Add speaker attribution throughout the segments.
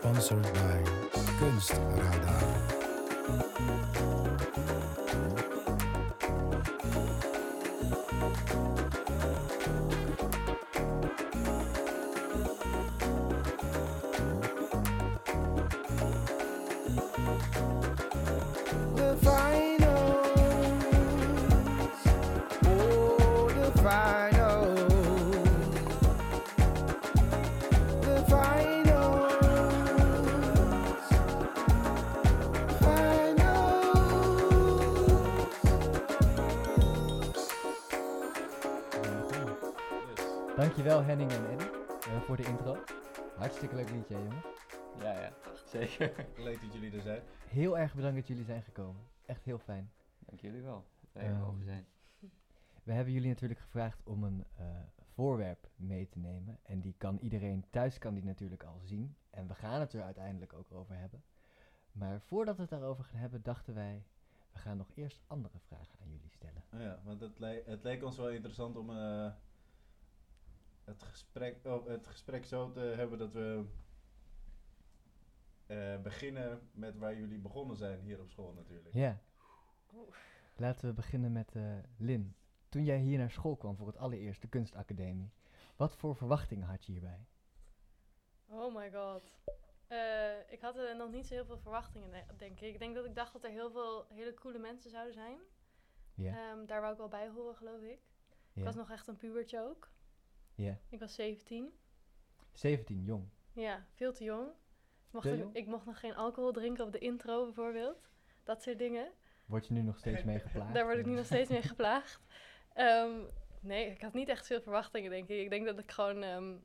Speaker 1: Sponsored by Kunstradar. The
Speaker 2: Henning en Eddie eh, voor de intro. Hartstikke leuk liedje, hè, jongens.
Speaker 3: Ja, ja, zeker.
Speaker 4: Leuk dat jullie er zijn.
Speaker 2: Heel erg bedankt dat jullie zijn gekomen. Echt heel fijn.
Speaker 3: Dank jullie wel dat wij er
Speaker 2: Ehm,
Speaker 3: mogen zijn.
Speaker 2: We hebben jullie natuurlijk gevraagd om een eh, voorwerp mee te nemen. En die kan iedereen thuis kan die natuurlijk al zien. En we gaan het er uiteindelijk ook over hebben. Maar voordat we het daarover gaan hebben, dachten wij... we gaan nog eerst andere vragen aan jullie stellen.
Speaker 4: Oh ja, want het, le- het leek ons wel interessant om eh, het, gesprek, oh, het gesprek zo te hebben dat we eh, beginnen met waar jullie begonnen zijn hier op school natuurlijk.
Speaker 2: Ja, laten we beginnen met eh, Lin. Toen jij hier naar school kwam voor het allereerst, de kunstacademie... wat voor verwachtingen had je hierbij?
Speaker 5: Oh my god. Eh, ik had er nog niet zo heel veel verwachtingen, de- denk ik. Ik denk dat ik dacht dat er heel veel hele coole mensen zouden zijn.
Speaker 2: Ja,
Speaker 5: Ehm, daar wou ik wel bij horen, geloof ik. Ik
Speaker 2: ja,
Speaker 5: was nog echt een pubertje ook.
Speaker 2: Ja.
Speaker 5: Ik was 17.
Speaker 2: 17, jong.
Speaker 5: Ja, veel te jong. Ik mocht,
Speaker 2: jong?
Speaker 5: ik mocht nog geen alcohol drinken op de intro bijvoorbeeld. Dat soort dingen.
Speaker 2: Word je nu nog steeds mee geplaagd?
Speaker 5: Daar word ik nu nog steeds mee geplaagd. Ehm, nee, ik had niet echt veel verwachtingen, denk ik. Ik denk dat ik gewoon ehm,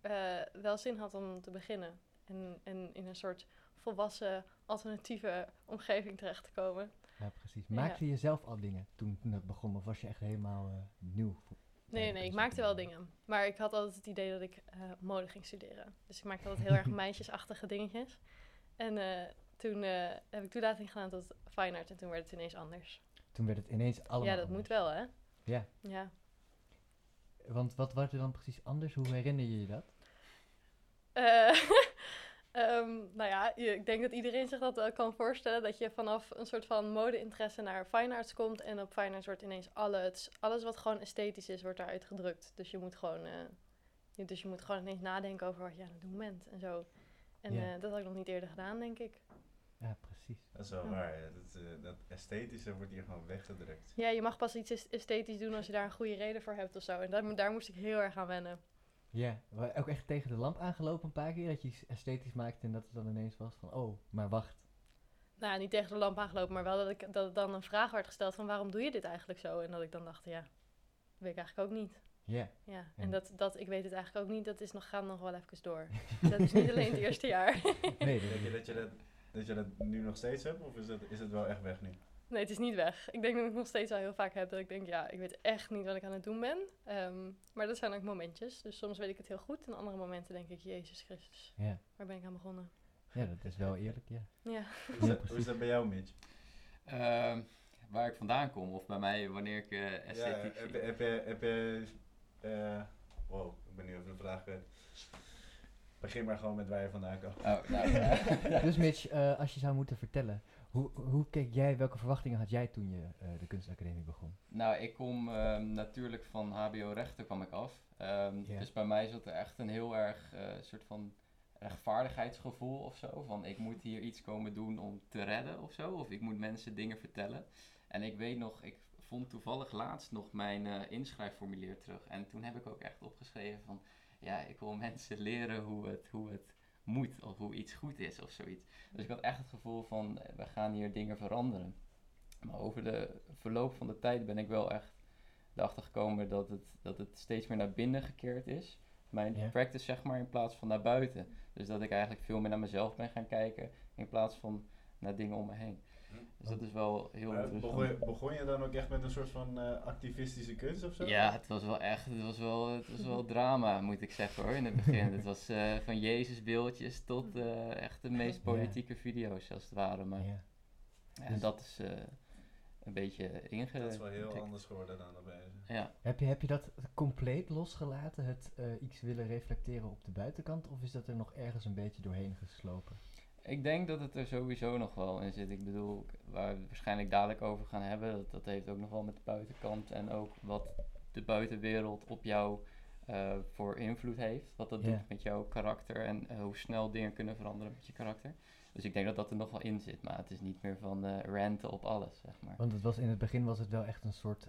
Speaker 5: eh, wel zin had om te beginnen. En, en in een soort volwassen, alternatieve omgeving terecht te komen.
Speaker 2: Ja, precies. Maakte je zelf al dingen toen toen het begon? Of was je echt helemaal eh, nieuw?
Speaker 5: Nee, nee, ik maakte wel dingen. Maar ik had altijd het idee dat ik eh, mode ging studeren. Dus ik maakte altijd heel erg meisjesachtige dingetjes. En eh, toen eh, heb ik toelating gedaan tot fine art. En toen werd het ineens anders.
Speaker 2: Toen werd het ineens allemaal
Speaker 5: ja, dat
Speaker 2: anders.
Speaker 5: moet wel, hè?
Speaker 2: Ja,
Speaker 5: Ja.
Speaker 2: want wat was er dan precies anders? Hoe herinner je je dat?
Speaker 5: Eh, ehm, nou ja, je- ik denk dat iedereen zich dat wel kan voorstellen. Dat je vanaf een soort van mode-interesse naar fine arts komt. En op fine arts wordt ineens alles, alles wat gewoon esthetisch is, wordt daaruit gedrukt. Dus je moet gewoon, eh, je- dus je moet gewoon ineens nadenken over wat je aan het doen bent en zo. En
Speaker 2: Ja.
Speaker 5: eh, dat had ik nog niet eerder gedaan, denk ik.
Speaker 2: Ja, precies.
Speaker 4: Dat is wel
Speaker 5: Ja.
Speaker 4: waar. ja. Dat, eh, dat esthetische wordt hier gewoon weggedrukt.
Speaker 5: Ja, je mag pas iets es- esthetisch doen als je daar een goede reden voor hebt of zo. En daar moest ik heel erg aan wennen.
Speaker 2: Ja, ook echt tegen de lamp aangelopen een paar keer. Dat je iets esthetisch maakte en dat het dan ineens was van, oh, maar wacht.
Speaker 5: Nou ja, niet tegen de lamp aangelopen, maar wel dat, ik, dat dan een vraag werd gesteld van waarom doe je dit eigenlijk zo? En dat ik dan dacht, ja, dat weet ik eigenlijk ook niet.
Speaker 2: Ja,
Speaker 5: Ja,
Speaker 2: En-
Speaker 5: en dat, dat ik weet het eigenlijk ook niet, dat is nog, gaat nog wel even door. dat is niet alleen het eerste jaar.
Speaker 2: nee,
Speaker 4: Denk je
Speaker 2: dat,
Speaker 4: dat je dat, dat je dat nu nog steeds hebt? Of is het, is het wel echt weg nu?
Speaker 5: Nee, het is niet weg. Ik denk dat ik nog steeds wel heel vaak heb dat ik denk, ja, ik weet echt niet wat ik aan het doen ben. Ehm, maar dat zijn ook momentjes. Dus soms weet ik het heel goed en andere momenten denk ik, Jezus Christus,
Speaker 2: ja.
Speaker 5: waar ben ik aan begonnen?
Speaker 2: ja, dat is wel eerlijk, ja.
Speaker 5: Ja.
Speaker 4: Hoe is,
Speaker 2: Ja,
Speaker 4: dat, hoe
Speaker 2: precies.
Speaker 4: is dat bij jou, Mitch?
Speaker 3: Ehm, waar ik vandaan kom, of bij mij wanneer ik eh
Speaker 4: Ja,
Speaker 3: esthetiek...
Speaker 4: heb, je- heb je... Heb je eh, wow, ik ben nu even de vraag kwijt. Begin maar gewoon met waar je vandaan komt.
Speaker 3: Oh, nou, ja.
Speaker 2: Dus Mitch, eh, als je zou moeten vertellen, hoe, hoe keek jij, welke verwachtingen had jij toen je eh, de kunstacademie begon?
Speaker 3: Nou, ik kom ehm, natuurlijk van HBO rechten kwam ik af. Ehm. Dus bij mij zat er echt een heel erg eh, soort van rechtvaardigheidsgevoel of zo. Van ik moet hier iets komen doen om te redden of zo. Of ik moet mensen dingen vertellen. En ik weet nog, ik vond toevallig laatst nog mijn eh, inschrijfformulier terug. En toen heb ik ook echt opgeschreven van... Ja, ik wil mensen leren hoe het, hoe het moet. Of hoe iets goed is of zoiets. Dus ik had echt het gevoel van, eh, we gaan hier dingen veranderen. Maar over de verloop van de tijd ben ik wel echt erachter gekomen dat het, dat het steeds meer naar binnen gekeerd is. Mijn
Speaker 2: Ja.
Speaker 3: practice zeg maar in plaats van naar buiten. Dus dat ik eigenlijk veel meer naar mezelf ben gaan kijken in plaats van naar dingen om me heen. Dus dat is wel heel
Speaker 4: Maar
Speaker 3: interessant.
Speaker 4: begon, je, begon je dan ook echt met een soort van eh, activistische kunst of zo?
Speaker 3: Ja, het was wel echt, het was wel, het was wel drama moet ik zeggen hoor in het begin. het was eh, van Jezus beeldjes tot eh, echt de meest politieke video's als het ware. Maar
Speaker 2: Ja.
Speaker 3: ja,
Speaker 2: Dus-
Speaker 3: dat is, eh, een beetje inge...
Speaker 4: Dat is wel heel anders geworden dan opeens.
Speaker 3: Ja,
Speaker 2: Heb je, heb je dat compleet losgelaten, het eh, iets willen reflecteren op de buitenkant? Of is dat er nog ergens een beetje doorheen geslopen?
Speaker 3: Ik denk dat het er sowieso nog wel in zit. Ik bedoel, waar we het waarschijnlijk dadelijk over gaan hebben, dat, dat heeft ook nog wel met de buitenkant en ook wat de buitenwereld op jou eh, voor invloed heeft. Wat dat doet met jouw karakter en eh, hoe snel dingen kunnen veranderen met je karakter. Dus ik denk dat dat er nog wel in zit, maar het is niet meer van eh ranten op alles, zeg maar.
Speaker 2: Want het was, in het begin was het wel echt een soort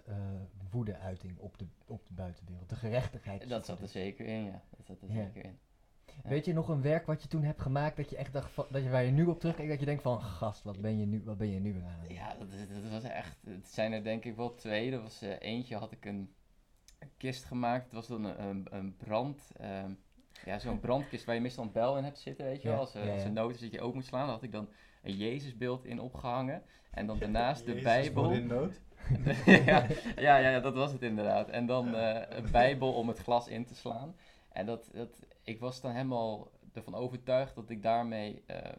Speaker 2: woede-uiting op de, op de buitenwereld. De gerechtigheid.
Speaker 3: Dat zat er zeker in, ja. Dat zat er zeker in. Ja.
Speaker 2: Weet je nog een werk wat je toen hebt gemaakt dat je echt dacht van, dat je waar je nu op terugkijkt dat je denkt van gast, wat ben je nu, wat ben je nu aan? het doen?"
Speaker 3: Ja, dat, dat was echt. Het zijn er denk ik wel twee. Er was eh, eentje had ik een, een kist gemaakt. Het was dan een, een, een brand. ehm, ja, zo'n brandkist waar je meestal een bel in hebt zitten, weet je wel.
Speaker 2: Ja,
Speaker 3: Als, er-
Speaker 2: ja,
Speaker 3: als een nood is dat je open moet slaan, daar had ik dan een Jezusbeeld in opgehangen. En dan daarnaast de
Speaker 4: Jezus
Speaker 3: Bijbel.
Speaker 4: in nood.
Speaker 3: ja, ja, ja, dat was het inderdaad. En dan eh, een Bijbel om het glas in te slaan. En dat, dat, ik was dan helemaal ervan overtuigd dat ik daarmee eh,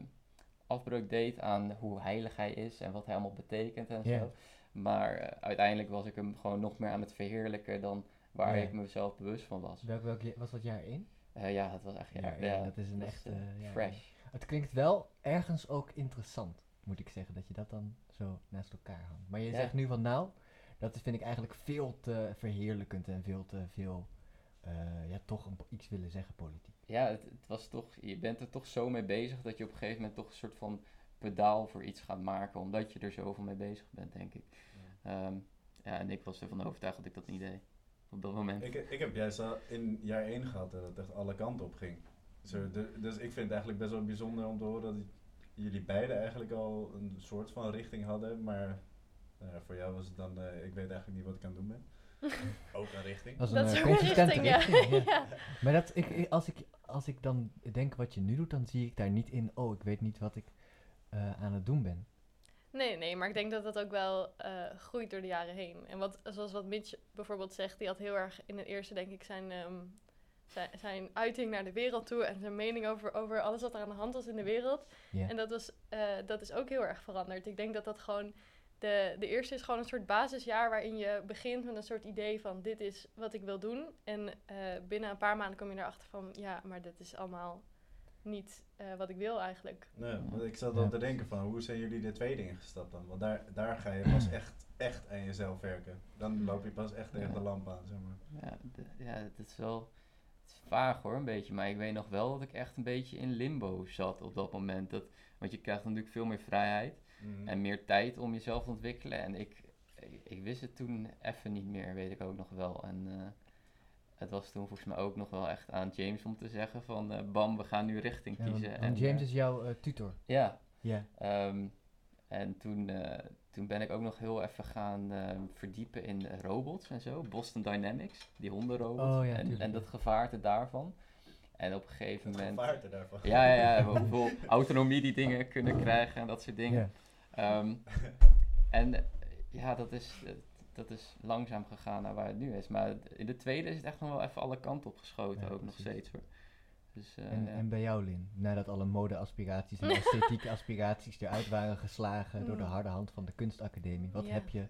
Speaker 3: afbreuk deed aan hoe heilig hij is en wat hij allemaal betekent en zo. Maar eh, uiteindelijk was ik hem gewoon nog meer aan het verheerlijken dan waar
Speaker 2: Ja.
Speaker 3: ik mezelf bewust van was.
Speaker 2: Welk, was dat jaar 1?
Speaker 3: Eh, ja, het was echt ja,
Speaker 2: Ja, dat is een echt,
Speaker 3: eh, fresh.
Speaker 2: Het klinkt wel ergens ook interessant, moet ik zeggen, dat je dat dan zo naast elkaar hangt. Maar je zegt nu van nou, dat vind ik eigenlijk veel te verheerlijkend en veel te veel, eh, ja, toch een, iets willen zeggen politiek.
Speaker 3: Ja, het, het was toch, je bent er toch zo mee bezig dat je op een gegeven moment toch een soort van pedaal voor iets gaat maken, omdat je er zoveel mee bezig bent, denk ik. Ehm, ja, en ik was ervan overtuigd dat ik dat niet deed. Op dat moment.
Speaker 4: Ik, ik heb juist al in jaar 1 gehad dat het echt alle kanten op ging. Zo, de- dus ik vind het eigenlijk best wel bijzonder om te horen dat jullie beiden eigenlijk al een soort van richting hadden. Maar ja, voor jou was het dan, eh, ik weet eigenlijk niet wat ik aan het doen ben. Ook een richting.
Speaker 2: Dat is
Speaker 5: Dat
Speaker 2: een
Speaker 5: is
Speaker 2: eh,
Speaker 5: ook een
Speaker 2: consistente
Speaker 5: richting, ja.
Speaker 2: richting. ja.
Speaker 5: Ja.
Speaker 2: Maar dat, ik, ik- als, ik, als ik dan denk wat je nu doet, dan zie ik daar niet in, oh, ik weet niet wat ik eh, aan het doen ben.
Speaker 5: Nee, nee, maar ik denk dat dat ook wel eh, groeit door de jaren heen. En wat, zoals wat Mitch bijvoorbeeld zegt, die had heel erg in het eerste, denk ik, zijn, ehm, zijn, zijn uiting naar de wereld toe en zijn mening over, over alles wat er aan de hand was in de wereld.
Speaker 2: Ja.
Speaker 5: En dat, was, eh, dat is ook heel erg veranderd. Ik denk dat dat gewoon. De, de eerste is gewoon een soort basisjaar waarin je begint met een soort idee van dit is wat ik wil doen. En eh, binnen een paar maanden kom je erachter van ja, maar dit is allemaal niet eh, wat ik wil eigenlijk.
Speaker 4: Nee, want ik zat
Speaker 2: Ja,
Speaker 4: dan te denken van, hoe zijn jullie de tweede ingestapt dan? Want daar, daar ga je pas echt, echt aan jezelf werken. Dan loop je pas echt tegen
Speaker 3: Ja.
Speaker 4: de lamp aan, zeg maar.
Speaker 3: Ja, ja, het is wel het is vaag hoor, een beetje. Maar ik weet nog wel dat ik echt een beetje in limbo zat op dat moment. Dat, want je krijgt natuurlijk veel meer vrijheid
Speaker 4: Mhm.
Speaker 3: en meer tijd om jezelf te ontwikkelen. En ik, ik, ik wist het toen even niet meer, weet ik ook nog wel. En eh, het was toen volgens mij ook nog wel echt aan James om te zeggen van... eh, bam, we gaan nu richting
Speaker 2: Ja,
Speaker 3: kiezen.
Speaker 2: want
Speaker 3: En,
Speaker 2: James
Speaker 3: eh,
Speaker 2: is jouw tutor.
Speaker 3: Ja,
Speaker 2: Ja.
Speaker 3: Ehm, en toen, eh, toen ben ik ook nog heel even gaan ehm, verdiepen in robots en zo. Boston Dynamics, die hondenrobot.
Speaker 2: Oh ja,
Speaker 3: en, en dat gevaarte daarvan. En op een gegeven
Speaker 4: Het
Speaker 3: moment...
Speaker 4: gevaarte daarvan.
Speaker 3: Ja, ja, ja. Hoeveel autonomie die dingen kunnen krijgen en dat soort dingen. Ehm, en ja, dat is, dat is langzaam gegaan naar waar het nu is. Maar in de tweede is het echt nog wel even alle kanten op geschoten,
Speaker 2: Ja,
Speaker 3: ook nog steeds hoor. Dus, eh,
Speaker 2: En,
Speaker 3: ja.
Speaker 2: en bij jou, Lin, nadat alle mode-aspiraties en esthetieke aspiraties eruit waren geslagen door de
Speaker 5: Mm.
Speaker 2: harde hand van de kunstacademie, wat heb je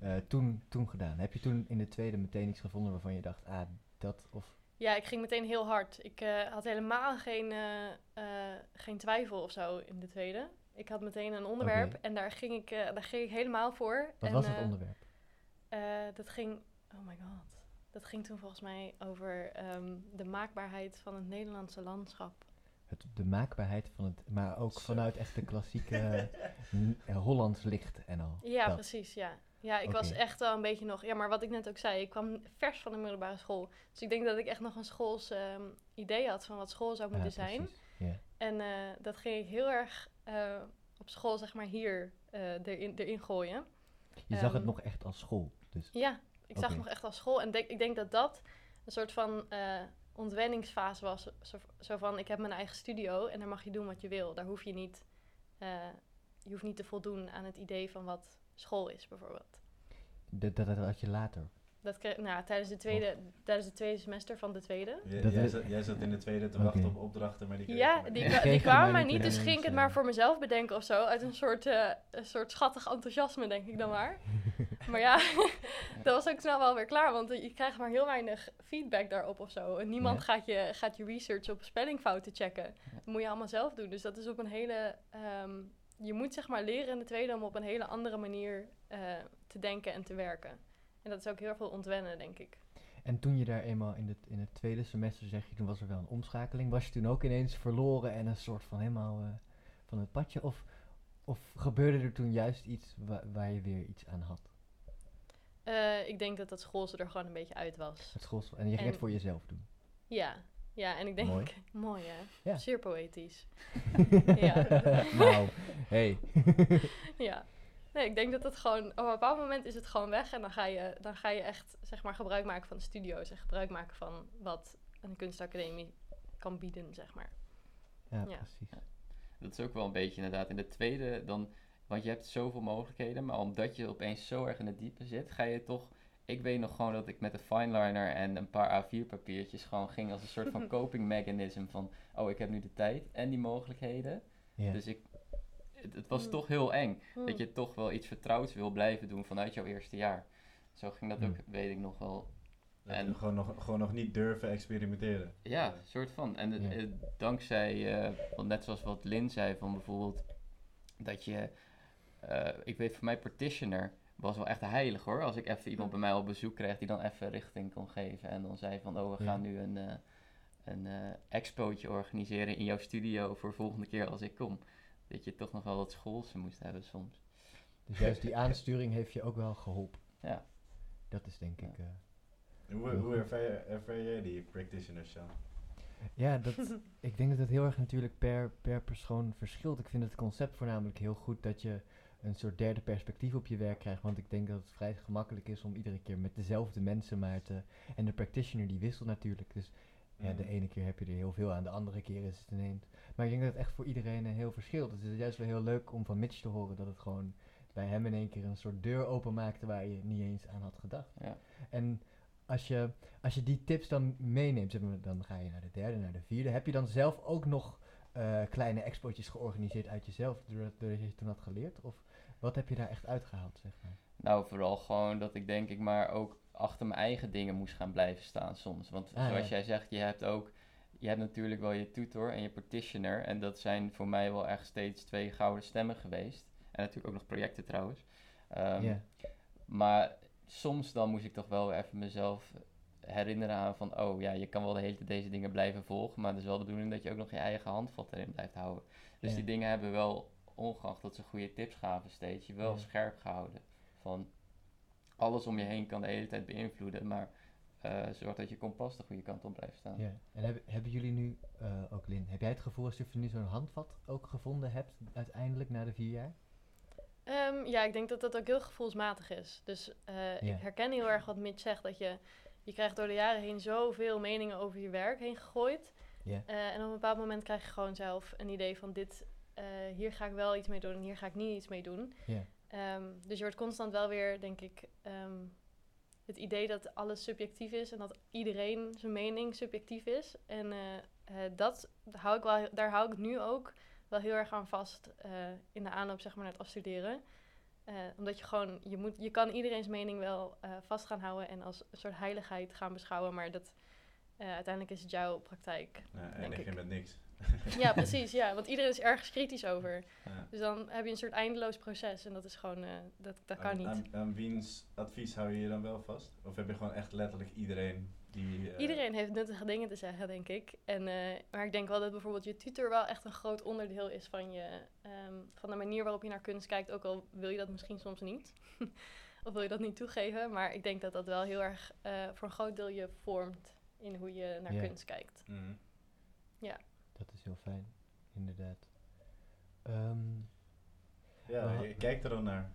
Speaker 2: eh, toen, toen gedaan? Heb je toen in de tweede meteen iets gevonden waarvan je dacht, ah, dat of...
Speaker 5: Ja, ik ging meteen heel hard. Ik eh, had helemaal geen, eh, eh, geen twijfel of zo in de tweede. Ik had meteen een onderwerp en daar ging, ik, eh, daar ging ik helemaal voor.
Speaker 2: Wat
Speaker 5: en,
Speaker 2: was het
Speaker 5: eh,
Speaker 2: onderwerp?
Speaker 5: eh, dat ging, oh my god. Dat ging toen volgens mij over ehm, de maakbaarheid van het Nederlandse landschap.
Speaker 2: Het, de maakbaarheid van het, maar ook vanuit echt de klassieke eh, Hollands licht en al.
Speaker 5: Ja,
Speaker 2: dat.
Speaker 5: precies, ja. Ja, ik was echt wel een beetje nog... Ja, maar wat ik net ook zei, ik kwam vers van de middelbare school. Dus ik denk dat ik echt nog een schools ehm, idee had van wat school zou
Speaker 2: Ja,
Speaker 5: moeten zijn. En eh, dat ging ik heel erg eh, op school, zeg maar, hier eh, erin, erin gooien.
Speaker 2: Je zag het
Speaker 5: Ehm,
Speaker 2: nog echt als school, dus...
Speaker 5: Ja, ik zag het nog echt als school. En denk, ik denk dat dat een soort van ontwenningsfase was. Zo, zo van, ik heb mijn eigen studio en daar mag je doen wat je wil. Daar hoef je niet... je hoeft niet te voldoen aan het idee van wat school is, bijvoorbeeld.
Speaker 2: Dat, dat, dat had je later.
Speaker 5: Dat kreeg, nou, tijdens, de tweede, tijdens het tweede semester van de tweede.
Speaker 4: J-
Speaker 2: Dat
Speaker 4: jij,
Speaker 2: is-
Speaker 4: zat, jij zat in de tweede te wachten op opdrachten, maar die kreeg
Speaker 5: Ja,
Speaker 4: maar
Speaker 5: die, die
Speaker 2: we
Speaker 5: kwamen
Speaker 2: maar
Speaker 5: mij
Speaker 2: niet
Speaker 5: dus ging ik het maar voor mezelf bedenken of zo. Uit een soort, eh, een soort schattig enthousiasme, denk ik dan maar. maar ja, dat was ook snel wel weer klaar, want je krijgt maar heel weinig feedback daarop of zo. En niemand
Speaker 2: Ja.
Speaker 5: gaat, je, gaat je research op spellingfouten checken. Dat moet je allemaal zelf doen. Dus dat is op een hele... ehm, je moet zeg maar leren in de tweede om op een hele andere manier eh, te denken en te werken. En dat is ook heel veel ontwennen, denk ik.
Speaker 2: En toen je daar eenmaal in het, in het tweede semester, zeg je, toen was er wel een omschakeling. Was je toen ook ineens verloren en een soort van helemaal eh, van het padje? Of, of gebeurde er toen juist iets wa- waar je weer iets aan had?
Speaker 5: Eh, ik denk dat dat school er gewoon een beetje uit was.
Speaker 2: Het school, en je ging
Speaker 5: En-
Speaker 2: het voor jezelf doen.
Speaker 5: Ja, ja en ik denk...
Speaker 2: Mooi.
Speaker 5: Mooi, hè?
Speaker 2: Ja.
Speaker 5: Zeer poëtisch. Ja.
Speaker 2: nou, hey.
Speaker 5: Ja. Nee, ik denk dat het gewoon... Op een bepaald moment is het gewoon weg. En dan ga je, dan ga je echt, zeg maar, gebruik maken van de studio's. En gebruik maken van wat een kunstacademie kan bieden, zeg maar.
Speaker 2: ja,
Speaker 5: Ja.
Speaker 2: precies.
Speaker 3: Dat is ook wel een beetje inderdaad. In de tweede dan, want je hebt zoveel mogelijkheden, maar omdat je opeens zo erg in het diepe zit, ga je toch. Ik weet nog gewoon dat ik met een fineliner en een paar A4 papiertjes gewoon ging als een soort van coping mechanism van, oh ik heb nu de tijd en die mogelijkheden. Dus ik, het, het was
Speaker 5: Hmm.
Speaker 3: toch heel eng.
Speaker 5: Hmm.
Speaker 3: Dat je toch wel iets vertrouwds wil blijven doen vanuit jouw eerste jaar. Zo ging dat
Speaker 2: Hmm.
Speaker 3: ook, weet ik nog wel.
Speaker 4: Dat
Speaker 3: En-
Speaker 4: gewoon, nog, gewoon nog niet durven experimenteren.
Speaker 3: Ja, soort van. En het-
Speaker 2: Ja.
Speaker 3: het- dankzij, eh, want net zoals wat Lin zei, van bijvoorbeeld dat je, eh, ik weet voor mij Partitioner was wel echt heilig hoor. Als ik even iemand bij mij op bezoek kreeg die dan even richting kon geven en dan zei van, oh we
Speaker 2: Ja.
Speaker 3: gaan nu een, eh een eh, expootje organiseren in jouw studio voor volgende keer als ik kom. Dat je toch nog wel wat schoolse moest hebben soms.
Speaker 2: Dus juist die aansturing heeft je ook wel geholpen.
Speaker 3: Ja.
Speaker 2: Dat is denk
Speaker 3: Ja.
Speaker 2: ik... eh,
Speaker 4: Hoe, hoe ervaar jij die practitioners dan?
Speaker 2: Ja, dat, ik denk dat het heel erg natuurlijk per, per persoon verschilt. Ik vind het concept voornamelijk heel goed dat je een soort derde perspectief op je werk krijgt. Want ik denk dat het vrij gemakkelijk is om iedere keer met dezelfde mensen maar te... En de practitioner die wisselt natuurlijk. Dus ja, de
Speaker 4: Mhm.
Speaker 2: ene keer heb je er heel veel aan, de andere keer is het ineens... Maar ik denk dat het echt voor iedereen een heel verschilt. Dus het is juist wel heel leuk om van Mitch te horen dat het gewoon bij hem in één keer een soort deur openmaakte waar je niet eens aan had gedacht.
Speaker 3: Ja.
Speaker 2: En als je, als je die tips dan meeneemt, zeg maar, dan ga je naar de derde, naar de vierde. Heb je dan zelf ook nog eh, kleine expootjes georganiseerd uit jezelf, doordat, doordat je het toen had geleerd? Of wat heb je daar echt uitgehaald, zeg maar?
Speaker 3: Nou, vooral gewoon dat ik denk ik maar ook achter mijn eigen dingen moest gaan blijven staan soms. Want
Speaker 2: Ah,
Speaker 3: zoals
Speaker 2: ja.
Speaker 3: jij zegt, je hebt ook, je hebt natuurlijk wel je tutor en je partitioner. En dat zijn voor mij wel echt steeds twee gouden stemmen geweest. En natuurlijk ook nog projecten trouwens.
Speaker 2: Ja.
Speaker 3: Maar soms dan moest ik toch wel even mezelf herinneren aan van, oh ja, je kan wel de hele tijd deze dingen blijven volgen. Maar het is wel de bedoeling dat je ook nog je eigen handvat erin blijft houden. Dus die dingen hebben wel, ongeacht dat ze goede tips gaven steeds, je wel
Speaker 2: Ja.
Speaker 3: scherp gehouden. Van alles om je heen kan de hele tijd beïnvloeden, maar eh, zorg dat je kompas de goede kant op blijft staan.
Speaker 2: Ja. En hebben, hebben jullie nu, eh, ook Lin, heb jij het gevoel alsof je nu zo'n handvat ook gevonden hebt, uiteindelijk na de vier jaar?
Speaker 5: Ehm, ja, ik denk dat dat ook heel gevoelsmatig is. Dus eh,
Speaker 2: Ja.
Speaker 5: ik herken heel erg wat Mitch zegt. Dat je, je krijgt door de jaren heen zoveel meningen over je werk heen gegooid.
Speaker 2: Ja.
Speaker 5: Eh, en op een bepaald moment krijg je gewoon zelf een idee van dit, eh, hier ga ik wel iets mee doen en hier ga ik niet iets mee doen.
Speaker 2: Ja.
Speaker 5: Ehm, dus je wordt constant wel weer, denk ik, ehm, het idee dat alles subjectief is en dat iedereen zijn mening subjectief is. En eh, eh, dat hou ik wel, daar hou ik nu ook wel heel erg aan vast eh, in de aanloop zeg maar, naar het afstuderen. Eh, omdat je gewoon, je, moet, je kan iedereen's mening wel eh, vast gaan houden en als een soort heiligheid gaan beschouwen, maar dat, eh, uiteindelijk is het jouw praktijk.
Speaker 4: Nou,
Speaker 5: Denk
Speaker 4: eindig je
Speaker 5: ik.
Speaker 4: met niks.
Speaker 5: Ja, precies, ja, want iedereen is ergens kritisch over.
Speaker 4: Ja.
Speaker 5: Dus dan heb je een soort eindeloos proces en dat is gewoon, eh, dat, dat kan
Speaker 4: Aan-
Speaker 5: niet.
Speaker 4: Aan, aan wiens advies hou je je dan wel vast? Of heb je gewoon echt letterlijk iedereen die... eh,
Speaker 5: Iedereen heeft nuttige dingen te zeggen, denk ik. En, eh, maar ik denk wel dat bijvoorbeeld je tutor wel echt een groot onderdeel is van, je, ehm, van de manier waarop je naar kunst kijkt. Ook al wil je dat misschien soms niet. of wil je dat niet toegeven. Maar ik denk dat dat wel heel erg voor een groot deel je vormt in hoe je naar
Speaker 2: Ja.
Speaker 5: kunst kijkt.
Speaker 4: mhm.
Speaker 2: Is heel fijn, inderdaad. Ehm,
Speaker 4: Ja, je kijkt er dan naar.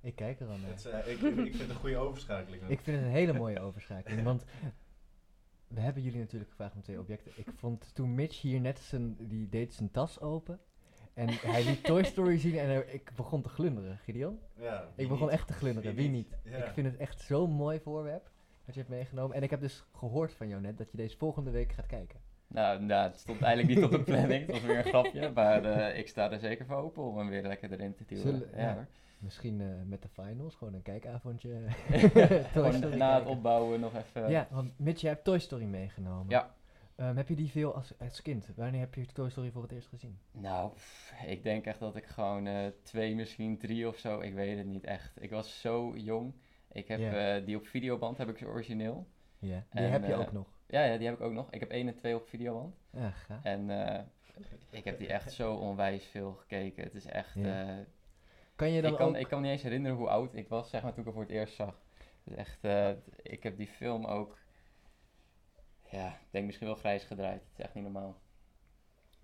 Speaker 2: ik kijk er al naar.
Speaker 4: Het eh, ik, ik vind het een goede overschakeling.
Speaker 2: Ik vind het een hele mooie overschakeling, want we hebben jullie natuurlijk gevraagd om twee objecten. Ik vond toen Mitch hier net zijn, die deed zijn tas open en hij liet Toy Story zien en er- ik begon te glunderen, Gideon.
Speaker 4: ja,
Speaker 2: Ik begon
Speaker 4: niet?
Speaker 2: echt te glunderen,
Speaker 4: Wie
Speaker 2: wie
Speaker 4: niet?
Speaker 2: niet?
Speaker 4: Ja.
Speaker 2: Ik vind het echt zo'n mooi voorwerp. wat je hebt meegenomen. En ik heb dus gehoord van jou net dat je deze volgende week gaat kijken.
Speaker 3: Nou, nou, het stond eigenlijk niet op de planning. Het was weer een grapje. Maar eh, ik sta er zeker voor open om hem weer lekker erin te duwen. Ja.
Speaker 2: Misschien eh, met de finals, gewoon een kijkavondje.
Speaker 3: Gewoon na het opbouwen nog even.
Speaker 2: Ja, want Mitch, jij hebt Toy Story meegenomen.
Speaker 3: Ja.
Speaker 2: Ehm, heb je die veel als, als kind? Wanneer heb je Toy Story voor het eerst gezien?
Speaker 3: Nou, pff, ik denk echt dat ik gewoon eh, twee, misschien drie of zo. Ik weet het niet echt. Ik was zo jong. Ik heb die op videoband, heb ik ze origineel.
Speaker 2: Ja. Die
Speaker 3: En,
Speaker 2: heb je ook nog.
Speaker 3: Ja, ja, die heb ik ook nog. Ik heb één en twee op videoband.
Speaker 2: Ja.
Speaker 3: En eh, ik heb die echt zo onwijs veel gekeken. Het is echt...
Speaker 2: Ja.
Speaker 3: eh,
Speaker 2: Kan je dan
Speaker 3: ik, kan,
Speaker 2: ook...
Speaker 3: ik kan me niet eens herinneren hoe oud ik was, zeg maar, toen ik hem voor het eerst zag. Het is echt... eh, ik heb die film ook... Ja, ik denk misschien wel grijs gedraaid. Het is echt niet normaal.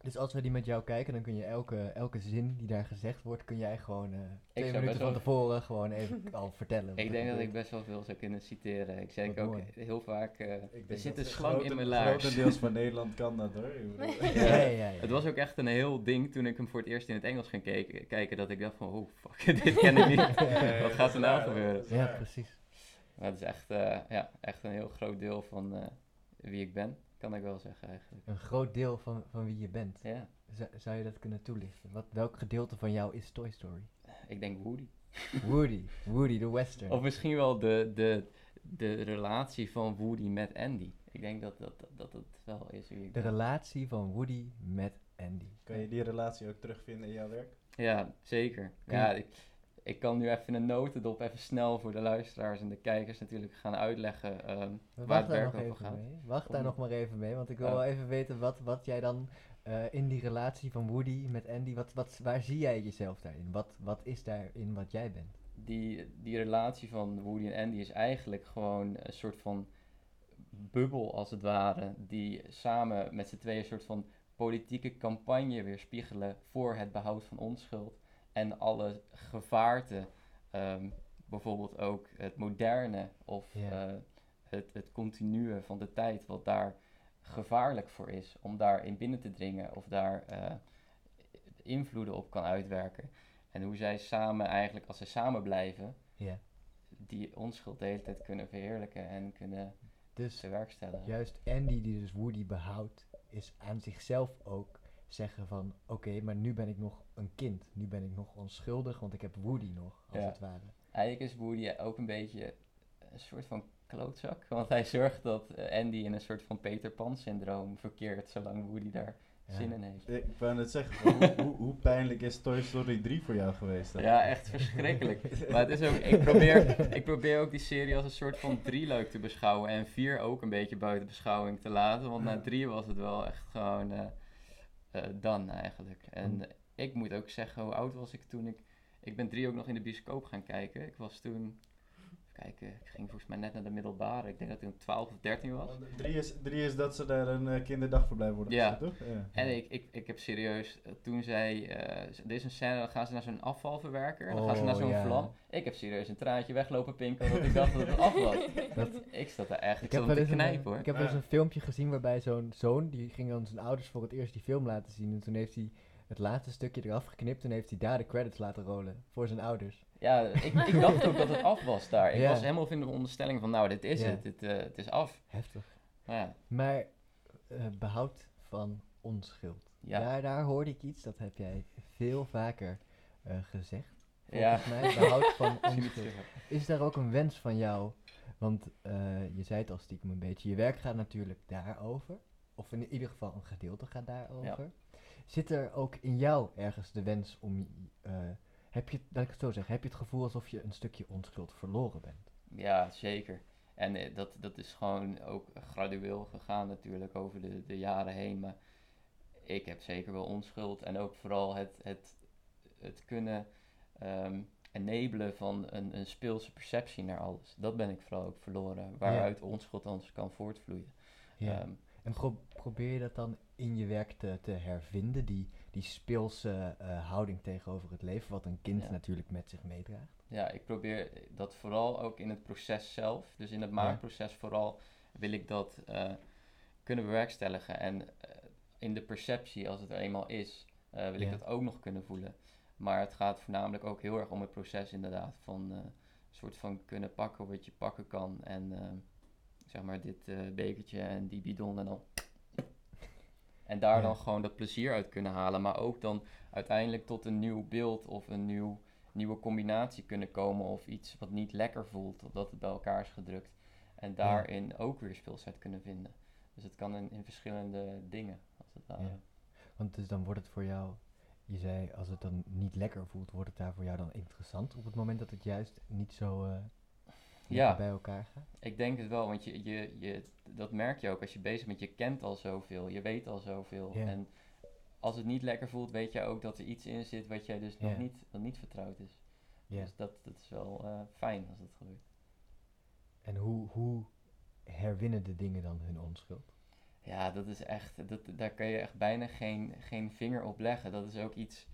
Speaker 2: Dus als we die met jou kijken, dan kun je elke, elke zin die daar gezegd wordt, kun jij gewoon eh, twee minuten van
Speaker 3: wel-
Speaker 2: tevoren gewoon even al vertellen.
Speaker 3: Ik denk dat ik best wel veel zou kunnen citeren. Ik zeg ook
Speaker 2: mooi.
Speaker 3: heel vaak... eh, er zit een slang
Speaker 4: grote-
Speaker 3: in mijn laars.
Speaker 4: Grotendeels van Nederland kan dat hoor. Ik bedoel-
Speaker 2: Ja, ja, ja.
Speaker 3: Het was ook echt een heel ding toen ik hem voor het eerst in het Engels ging kijken, kijken dat ik dacht van, oh fuck, dit ken ik niet. Wat gaat er nou gebeuren?
Speaker 2: Ja, precies.
Speaker 3: Maar het is echt, eh, ja, echt een heel groot deel van eh, wie ik ben, kan ik wel zeggen eigenlijk.
Speaker 2: Een groot deel van, van wie je bent.
Speaker 3: Ja,
Speaker 2: Zou- zou je dat kunnen toelichten? Wat, welk gedeelte van jou is Toy Story?
Speaker 3: ik denk Woody.
Speaker 2: Woody. Woody, de western.
Speaker 3: Of misschien wel de, de, de relatie van Woody met Andy. Ik denk dat dat, dat, dat het wel is wie ik
Speaker 2: De
Speaker 3: ben.
Speaker 2: relatie van Woody met Andy.
Speaker 4: Kan je die relatie ook terugvinden in jouw werk?
Speaker 3: Ja, zeker.
Speaker 2: Kun
Speaker 3: Ja, ik, ik kan nu even een notendop even snel voor de luisteraars en de kijkers natuurlijk gaan uitleggen ehm, waar
Speaker 2: Wacht
Speaker 3: het
Speaker 2: daar
Speaker 3: werk
Speaker 2: nog
Speaker 3: over
Speaker 2: even
Speaker 3: gaat.
Speaker 2: mee. Wacht daar nog maar even mee, want ik wil
Speaker 3: Oh.
Speaker 2: wel even weten wat, wat jij dan eh, in die relatie van Woody met Andy, wat, wat, waar zie jij jezelf daarin? Wat, wat is daarin wat jij bent?
Speaker 3: die, die relatie van Woody en Andy is eigenlijk gewoon een soort van bubbel als het ware. Die samen met z'n tweeën een soort van politieke campagne weerspiegelen voor het behoud van onschuld. En alle gevaarten, ehm, bijvoorbeeld ook het moderne of eh, het, het continue van de tijd, wat daar gevaarlijk voor is om daarin binnen te dringen of daar eh, invloeden op kan uitwerken. En hoe zij samen eigenlijk, als ze samen blijven,
Speaker 2: Ja.
Speaker 3: die onschuld de hele tijd kunnen verheerlijken en kunnen
Speaker 2: Dus
Speaker 3: bewerkstelligen.
Speaker 2: juist Andy die dus Woody behoudt, is aan zichzelf ook zeggen van oké, maar nu ben ik nog een kind. Nu ben ik nog onschuldig, want ik heb Woody nog, als
Speaker 3: Ja.
Speaker 2: het ware.
Speaker 3: Eigenlijk is Woody ook een beetje een soort van klootzak, want hij zorgt dat eh, Andy in een soort van Peter Pan syndroom verkeert, zolang Woody daar
Speaker 2: Ja.
Speaker 3: zin in heeft.
Speaker 4: Ik wou net zeggen, hoe, hoe, hoe pijnlijk is Toy Story 3 voor jou geweest? dan?
Speaker 3: Ja, echt verschrikkelijk. Maar het is ook, ik probeer, ik probeer ook die serie als een soort van drieluik te beschouwen. En vier ook een beetje buiten beschouwing te laten. Want na drie was het wel echt gewoon eh eh, dan eigenlijk. En ik moet ook zeggen, hoe oud was ik toen ik... Ik ben drie ook nog in de bioscoop gaan kijken. Ik was toen... Kijken, ik ging volgens mij net naar de middelbare. Ik denk dat ik toen 12 of 13 was.
Speaker 4: Want Drie is, drie is dat ze daar een eh, kinderdagverblijf worden
Speaker 3: Ja.
Speaker 4: gezet, toch? Ja.
Speaker 3: En ik, ik, ik heb serieus, eh, toen zij, eh, z- er is een scène, dan gaan ze naar zo'n afvalverwerker, en dan gaan ze naar
Speaker 2: Oh,
Speaker 3: zo'n
Speaker 2: ja.
Speaker 3: vlam. Ik heb serieus een traantje weglopen pinken, omdat ik dacht dat het af was.
Speaker 2: Dat-
Speaker 3: Ik zat er echt, ik,
Speaker 2: Ik heb,
Speaker 3: zat te
Speaker 2: een,
Speaker 3: knijpen hoor.
Speaker 2: ik heb wel eens een filmpje gezien waarbij zo'n zoon, die ging dan zijn ouders voor het eerst die film laten zien. En toen heeft hij het laatste stukje eraf geknipt en heeft hij daar de credits laten rollen voor zijn ouders.
Speaker 3: Ja, ik, ik dacht ook dat het af was daar. Ik
Speaker 2: Ja.
Speaker 3: was helemaal in de onderstelling van, nou dit is
Speaker 2: Ja.
Speaker 3: het, dit, eh, het is af.
Speaker 2: Heftig.
Speaker 3: Maar ja,
Speaker 2: Maar eh, behoud van onschuld.
Speaker 3: Ja.
Speaker 2: Daar, daar hoorde ik iets, dat heb jij veel vaker eh, gezegd.
Speaker 3: ja.
Speaker 2: Volgens mij, behoud van onschuld. Is daar ook een wens van jou? Want je zei het al stiekem een beetje. Je werk gaat natuurlijk daarover. Of in ieder geval een gedeelte gaat daarover. Zit er ook in jou ergens de wens om... heb je, laat ik het zo zeggen, heb je het gevoel alsof je een stukje onschuld verloren bent?
Speaker 3: Ja, zeker. En eh, dat, dat is gewoon ook gradueel gegaan natuurlijk over de, de jaren heen. Maar ik heb zeker wel onschuld. En ook vooral het, het, het kunnen ehm enablen van een, een speelse perceptie naar alles. Dat ben ik vooral ook verloren. Waaruit onschuld anders kan voortvloeien. Ehm,
Speaker 2: en pro- probeer je dat dan in je werk te, te hervinden? Die, die speelse eh, houding tegenover het leven, wat een kind
Speaker 3: Ja.
Speaker 2: natuurlijk met zich meedraagt?
Speaker 3: ja, ik probeer dat vooral ook in het proces zelf. Dus in het maakproces vooral wil ik dat eh, kunnen bewerkstelligen. En eh, in de perceptie, als het er eenmaal is, wil ik dat ook nog kunnen voelen. Maar het gaat voornamelijk ook heel erg om het proces inderdaad. Van een soort van kunnen pakken wat je pakken kan. En zeg maar dit bekertje en die bidon en dan... En daar
Speaker 2: Ja.
Speaker 3: dan gewoon dat plezier uit kunnen halen. Maar ook dan uiteindelijk tot een nieuw beeld of een nieuw, nieuwe combinatie kunnen komen. Of iets wat niet lekker voelt, omdat het bij elkaar is gedrukt. En daarin ook weer speelsheid kunnen vinden. Dus het kan in, in verschillende dingen, als het ware.
Speaker 2: Ja. Want dus dan wordt het voor jou, je zei als het dan niet lekker voelt, wordt het daar voor jou dan interessant op het moment dat het juist niet zo eh,
Speaker 3: Ja.
Speaker 2: bij elkaar gaat?
Speaker 3: Ik denk het wel, want je, je, je, dat merk je ook als je bezig bent. Je kent al zoveel, je weet al zoveel. En als het niet lekker voelt, weet je ook dat er iets in zit wat jij dus nog niet, wat niet vertrouwd is. Dus dat, dat is wel eh, fijn als dat gebeurt.
Speaker 2: En hoe, hoe herwinnen de dingen dan hun onschuld?
Speaker 3: Ja, dat is echt, dat, daar kan je echt bijna geen, geen vinger op leggen. Dat is ook iets,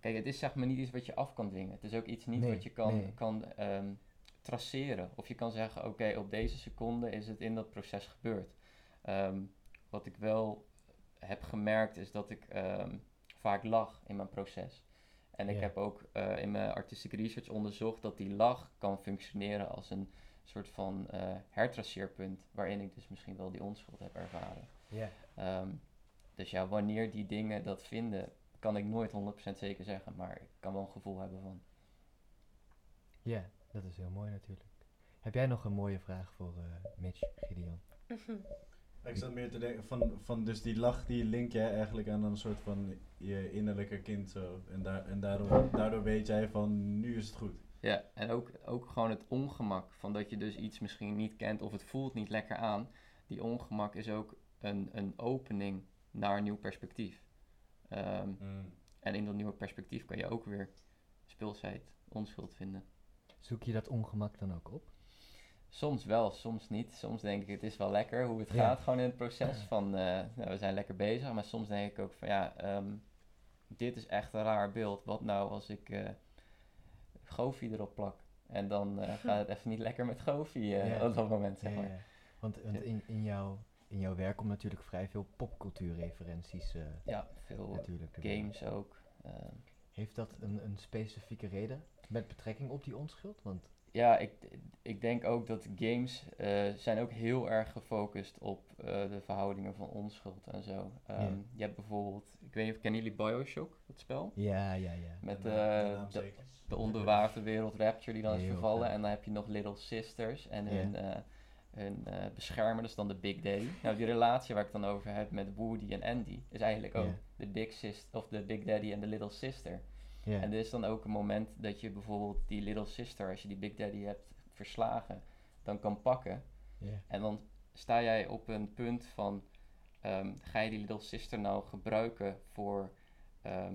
Speaker 3: kijk, het is zeg maar niet iets wat je af kan dwingen. Het is ook iets niet
Speaker 2: Nee,
Speaker 3: wat je kan,
Speaker 2: nee.
Speaker 3: kan ehm, traceren. Of je kan zeggen, oké, op deze seconde is het in dat proces gebeurd. Ehm, wat ik wel heb gemerkt is dat ik ehm, vaak lach in mijn proces. En ik heb ook eh, in mijn artistic research onderzocht dat die lach kan functioneren als een soort van eh hertraceerpunt, waarin ik dus misschien wel die onschuld heb ervaren.
Speaker 2: Ja.
Speaker 3: Ehm, dus ja, wanneer die dingen dat vinden, kan ik nooit 100% zeker zeggen, maar ik kan wel een gevoel hebben van.
Speaker 2: Ja, dat is heel mooi natuurlijk. Heb jij nog een mooie vraag voor eh, Mitch, Gideon?
Speaker 4: Ik zat meer te denken van, van dus die lach die link jij eigenlijk aan een soort van je innerlijke kind zo. En, daar, en daardoor, daardoor weet jij van nu is het goed.
Speaker 3: Ja, en ook, ook gewoon het ongemak van dat je dus iets misschien niet kent of het voelt niet lekker aan. Die ongemak is ook een, een opening naar een nieuw perspectief. Ehm, en in dat nieuwe perspectief kan je ook weer speelsheid, onschuld vinden.
Speaker 2: Zoek je dat ongemak dan ook op?
Speaker 3: Soms wel, soms niet. Soms denk ik, het is wel lekker hoe het
Speaker 2: Ja.
Speaker 3: gaat, gewoon in het proces van, eh, nou, we zijn lekker bezig. Maar soms denk ik ook van, ja, ehm, dit is echt een raar beeld. Wat nou als ik Goofy erop plak? En dan eh, gaat het even niet lekker met Goofy
Speaker 2: Ja.
Speaker 3: op dat moment, zeg maar.
Speaker 2: ja. Want, want in, in, jouw, in jouw werk komt natuurlijk vrij veel popcultuurreferenties
Speaker 3: Ja, veel
Speaker 2: natuurlijk.
Speaker 3: games ook.
Speaker 2: Heeft dat een, een specifieke reden met betrekking op die onschuld? Want
Speaker 3: ja, ik, ik denk ook dat games eh, zijn ook heel erg gefocust op eh, de verhoudingen van onschuld en zo. Ehm,
Speaker 2: Ja.
Speaker 3: Je hebt bijvoorbeeld, ik weet niet of kennen jullie Bioshock, dat spel?
Speaker 2: ja, ja, ja.
Speaker 3: Met
Speaker 4: De
Speaker 3: eh,
Speaker 4: de
Speaker 3: onderwaterwereld Rapture die dan is vervallen. En dan heb je nog Little Sisters en
Speaker 2: Ja.
Speaker 3: hun, eh, hun eh, beschermer, dat is dan de Big Daddy. Nou, die relatie waar ik het dan over heb met Woody en Andy is eigenlijk ook
Speaker 2: Ja.
Speaker 3: de Big Sis of de Big Daddy en de Little Sister. En er is dan ook een moment dat je bijvoorbeeld die Little Sister, als je die Big Daddy hebt verslagen, dan kan pakken. En dan sta jij op een punt van, ehm, ga je die Little Sister nou gebruiken voor ehm,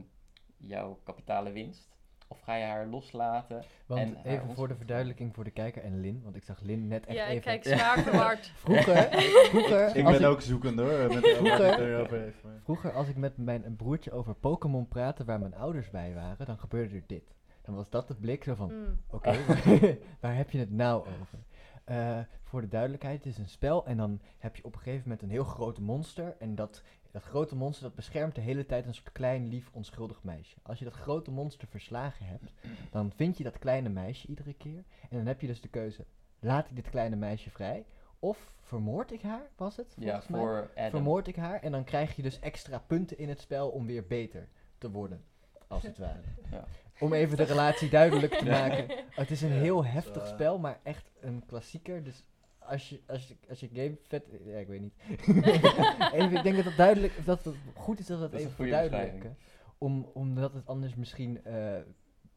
Speaker 3: jouw kapitale winst? Of ga je haar loslaten?
Speaker 2: Want
Speaker 3: en haar
Speaker 2: even voor de verduidelijking voor de kijker en Lin, want ik zag Lin net echt
Speaker 5: ja,
Speaker 2: even...
Speaker 5: kijk zwaar verward.
Speaker 2: Vroeger, vroeger,
Speaker 4: Ik ben
Speaker 2: ik,
Speaker 4: ook zoekend hoor, met
Speaker 2: Vroeger-
Speaker 4: heeft. maar-
Speaker 2: vroeger als ik met mijn een broertje over Pokémon praatte waar mijn ouders bij waren, dan gebeurde er dit. Dan was dat de blik zo van,
Speaker 5: Mm.
Speaker 2: Oké, waar heb je het nou over? Eh, voor de duidelijkheid, het is een spel en dan heb je op een gegeven moment een heel groot monster. En dat, dat grote monster dat beschermt de hele tijd een soort klein, lief, onschuldig meisje. Als je dat grote monster verslagen hebt, dan vind je dat kleine meisje iedere keer. En dan heb je dus de keuze, laat ik dit kleine meisje vrij? Of vermoord ik haar, was het?
Speaker 3: Ja, voor Adam.
Speaker 2: Vermoord ik haar en dan krijg je dus extra punten in het spel om weer beter te worden, als het ware.
Speaker 3: Ja.
Speaker 2: Om even de relatie duidelijk te
Speaker 3: Ja.
Speaker 2: maken. Het is een heel heftig
Speaker 4: eh,
Speaker 2: spel, maar echt een klassieker. Dus als je, als je, als je game vet... Ja, ik weet niet. even, ik denk dat het duidelijk... Dat het goed is dat we het
Speaker 3: Dat
Speaker 2: even verduidelijken. Om, omdat het anders misschien... eh,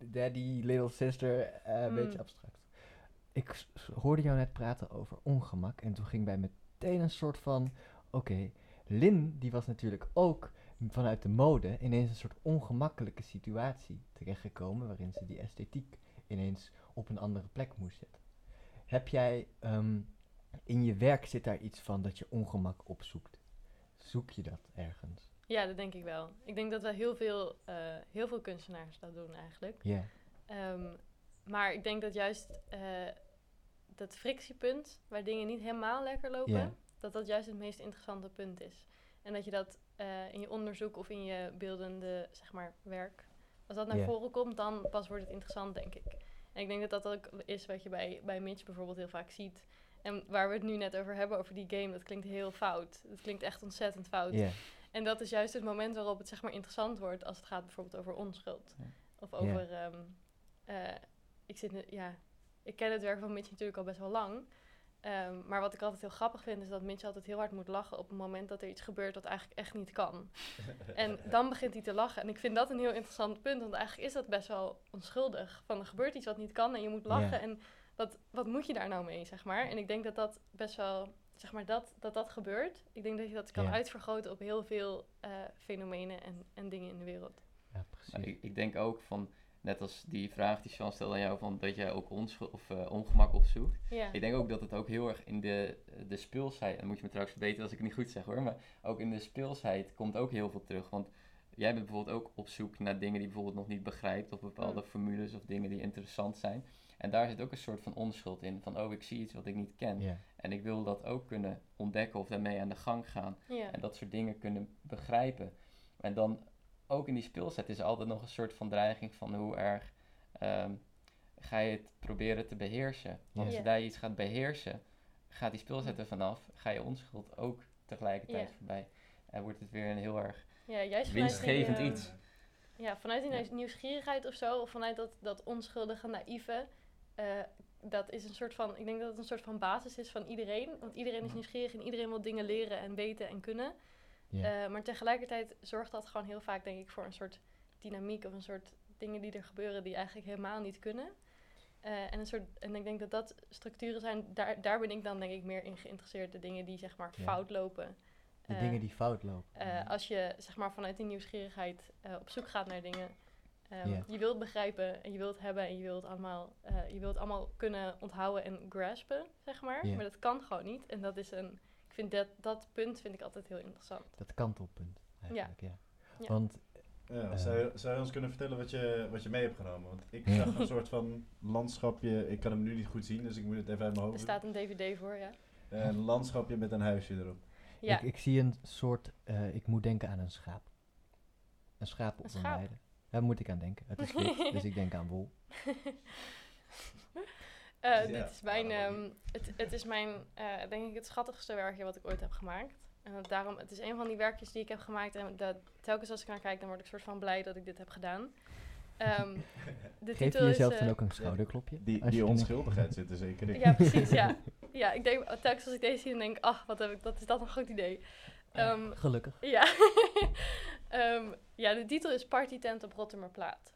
Speaker 2: daddy, little sister... eh, een
Speaker 5: Mm.
Speaker 2: beetje abstract. Ik hoorde jou net praten over ongemak. En toen ging bij meteen een soort van... Oké, Lin, die was natuurlijk ook vanuit de mode ineens een soort ongemakkelijke situatie terechtgekomen. Waarin ze die esthetiek ineens op een andere plek moest zetten. Heb jij ehm, in je werk zit daar iets van dat je ongemak opzoekt? Zoek je dat ergens?
Speaker 5: Ja, dat denk ik wel. Ik denk dat wel heel veel, eh, heel veel kunstenaars dat doen eigenlijk.
Speaker 2: Ja,
Speaker 5: Ehm, maar ik denk dat juist eh, dat frictiepunt, waar dingen niet helemaal lekker lopen, dat dat juist het meest interessante punt is. En dat je dat eh, in je onderzoek of in je beeldende zeg maar, werk, als dat naar voren komt, dan pas wordt het interessant, denk ik. En ik denk dat dat ook is wat je bij, bij Mitch bijvoorbeeld heel vaak ziet. En waar we het nu net over hebben, over die game, dat klinkt heel fout. Dat klinkt echt ontzettend fout. En dat is juist het moment waarop het zeg maar interessant wordt als het gaat bijvoorbeeld over onschuld. Of over, ehm, eh, ik zit, ja, ik ken het werk van Mitch natuurlijk al best wel lang. Ehm, maar wat ik altijd heel grappig vind, is dat Mitch altijd heel hard moet lachen op het moment dat er iets gebeurt dat eigenlijk echt niet kan. En dan begint hij te lachen. En ik vind dat een heel interessant punt, want eigenlijk is dat best wel onschuldig. Van er gebeurt iets wat niet kan en je moet lachen. En wat, wat moet je daar nou mee, zeg maar? En ik denk dat dat best wel, zeg maar, dat dat, dat gebeurt. Ik denk dat je dat kan
Speaker 2: Ja.
Speaker 5: uitvergroten op heel veel eh, fenomenen en, en dingen in de wereld.
Speaker 2: ja precies.
Speaker 3: Ik, ik denk ook van, net als die vraag die Sean stelde aan jou, van dat jij ook onschuld of eh, ongemak opzoekt.
Speaker 5: Ja,
Speaker 3: Ik denk ook dat het ook heel erg in de, de speelsheid, en moet je me trouwens verbeteren als ik het niet goed zeg hoor, maar ook in de speelsheid komt ook heel veel terug. Want jij bent bijvoorbeeld ook op zoek naar dingen die je bijvoorbeeld nog niet begrijpt, of bepaalde
Speaker 5: Mm.
Speaker 3: formules of dingen die interessant zijn. En daar zit ook een soort van onschuld in, van oh ik zie iets wat ik niet ken. En ik wil dat ook kunnen ontdekken of daarmee aan de gang gaan. En dat soort dingen kunnen begrijpen. En dan ook in die speelset is er altijd nog een soort van dreiging van hoe erg ehm, ga je het proberen te beheersen. Want zodra je iets gaat beheersen, gaat die speelset er vanaf, ga je onschuld ook tegelijkertijd voorbij. En wordt het weer een heel erg
Speaker 5: ja juist vanuit die,
Speaker 3: winstgevend
Speaker 5: eh,
Speaker 3: iets.
Speaker 5: Ja, vanuit die nieuws- nieuwsgierigheid of zo, of vanuit dat, dat onschuldige, naïeve. Eh, dat is een soort van, ik denk dat het een soort van basis is van iedereen. Want iedereen is nieuwsgierig en iedereen wil dingen leren en weten en kunnen. Eh, maar tegelijkertijd zorgt dat gewoon heel vaak, denk ik, voor een soort dynamiek of een soort dingen die er gebeuren die eigenlijk helemaal niet kunnen. Eh, en, een soort, en ik denk dat dat structuren zijn, daar, daar ben ik dan denk ik meer in geïnteresseerd. De dingen die zeg maar fout lopen.
Speaker 2: de dingen die fout lopen.
Speaker 5: als je zeg maar vanuit die nieuwsgierigheid op zoek gaat naar dingen. Ehm,
Speaker 2: Ja.
Speaker 5: Je wilt begrijpen en je wilt hebben en je wilt allemaal, eh, je wilt allemaal kunnen onthouden en graspen, zeg maar. Maar dat kan gewoon niet. En dat is een, ik vind dat, dat punt vind ik altijd heel interessant.
Speaker 2: Dat kantelpunt, eigenlijk, ja.
Speaker 5: Ja.
Speaker 2: Want,
Speaker 4: Ja,
Speaker 2: Eh.
Speaker 4: zou, je, zou je ons kunnen vertellen wat je, wat je mee hebt genomen? Want ik zag een soort van landschapje, ik kan hem nu niet goed zien, dus ik moet het even uit mijn
Speaker 5: Er
Speaker 4: hoofd
Speaker 5: staat een dvd voor, ja.
Speaker 4: doen. Een landschapje met een huisje erop.
Speaker 5: Ja,
Speaker 2: ik, ik zie een soort, eh, ik moet denken aan een schaap. Een schaap op
Speaker 5: Een
Speaker 2: een
Speaker 5: schaap?
Speaker 2: weide. Daar moet ik aan denken. Het is dus ik denk aan wol.
Speaker 5: Eh,
Speaker 4: Ja,
Speaker 5: dit is mijn, ehm, het, het is mijn, eh, denk ik, het schattigste werkje wat ik ooit heb gemaakt. En dat daarom, het is een van die werkjes die ik heb gemaakt. En dat, telkens als ik naar kijk, dan word ik soort van blij dat ik dit heb gedaan. Ehm, de
Speaker 2: Geef je
Speaker 5: titel
Speaker 2: jezelf
Speaker 5: is,
Speaker 2: dan
Speaker 5: eh,
Speaker 2: ook een schouderklopje?
Speaker 4: Die, die
Speaker 2: je
Speaker 4: onschuldigheid zit er zeker in.
Speaker 5: Ja, precies, ja. Ja, ik denk, telkens als ik deze zie, dan denk ik, ach, wat heb ik, dat is dat een goed idee. Ehm,
Speaker 2: Gelukkig.
Speaker 5: ja. Ehm, ja, de titel is Party Tent op Rotterdamplaat.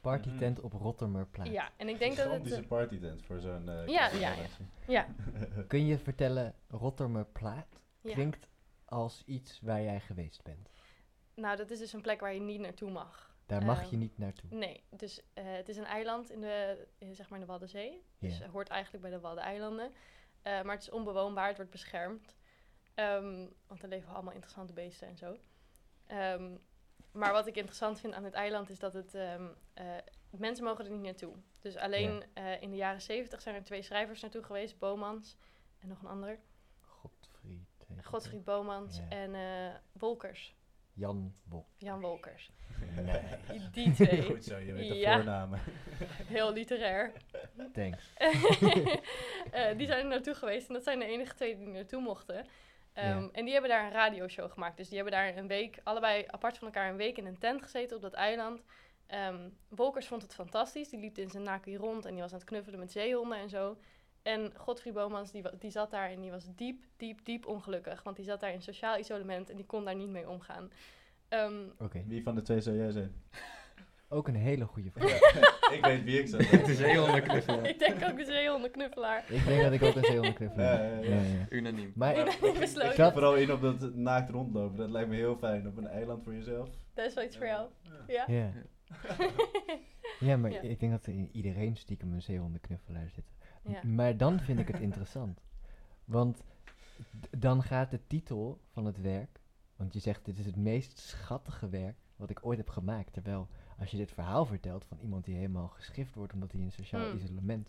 Speaker 2: Partytent op Rottermerplaat.
Speaker 5: Ja, en ik denk dat het...
Speaker 4: Gigantische
Speaker 5: eh,
Speaker 4: partytent voor zo'n... eh,
Speaker 5: Ja, ja, ja. ja,
Speaker 2: Kun je vertellen, Rottermerplaat
Speaker 5: ja.
Speaker 2: klinkt als iets waar jij geweest bent.
Speaker 5: Nou, dat is dus een plek waar je niet naartoe mag.
Speaker 2: Daar mag
Speaker 5: Ehm,
Speaker 2: je niet naartoe.
Speaker 5: Nee, dus eh, het is een eiland in de, in, zeg maar in de Waddenzee. Dus hoort eigenlijk bij de Waddeneilanden. Eh maar het is onbewoonbaar, het wordt beschermd. Ehm, want er leven allemaal interessante beesten en zo. Ehm, maar wat ik interessant vind aan het eiland is dat het... ehm, eh, mensen mogen er niet naartoe. Dus alleen eh, in de jaren zeventig zijn er twee schrijvers naartoe geweest. Bomans en nog een ander.
Speaker 2: Godfried.
Speaker 5: Godfried Bomans
Speaker 2: Ja.
Speaker 5: en eh, Wolkers.
Speaker 2: Jan Wolk.
Speaker 5: Jan Wolkers.
Speaker 2: Nee,
Speaker 5: Die twee.
Speaker 4: Goed zo, je weet de
Speaker 5: Ja.
Speaker 4: voornamen.
Speaker 5: Heel literair.
Speaker 2: thanks.
Speaker 5: Die zijn er naartoe geweest en dat zijn de enige twee die naartoe mochten. Ehm,
Speaker 2: Ja.
Speaker 5: En die hebben daar een radioshow gemaakt. Dus die hebben daar een week, allebei apart van elkaar, een week in een tent gezeten op dat eiland. Ehm Wolkers vond het fantastisch. Die liep in zijn naki rond en die was aan het knuffelen met zeehonden en zo. En Godfried Bomans, die, die zat daar en die was diep, diep, diep ongelukkig. Want die zat daar in sociaal isolement en die kon daar niet mee omgaan. Ehm,
Speaker 2: Oké,
Speaker 4: Wie van de twee zou jij zijn?
Speaker 2: ook een hele goede vraag.
Speaker 4: ik weet wie ik zou zijn.
Speaker 3: De zeehondenknuffelaar.
Speaker 5: ik denk ook de zeehondenknuffelaar.
Speaker 2: ik denk dat ik ook een zeehondenknuffelaar ben.
Speaker 4: ja, ja.
Speaker 2: Ja, ja.
Speaker 3: Unaniem.
Speaker 2: Maar
Speaker 4: Maar
Speaker 2: ik-
Speaker 5: Besloten.
Speaker 4: ga vooral in op dat naakt rondlopen. Dat lijkt me heel fijn. Op een eiland voor jezelf.
Speaker 5: Dat is wel iets voor jou. Ja?
Speaker 2: ja. ja, maar
Speaker 5: Ja.
Speaker 2: ik denk dat er in iedereen stiekem een zeehondenknuffelaar zit. Maar dan vind ik het interessant. Want dan gaat de titel van het werk, want je zegt dit is het meest schattige werk wat ik ooit heb gemaakt. Terwijl als je dit verhaal vertelt van iemand die helemaal geschift wordt omdat hij in sociaal
Speaker 5: Mm.
Speaker 2: isolement,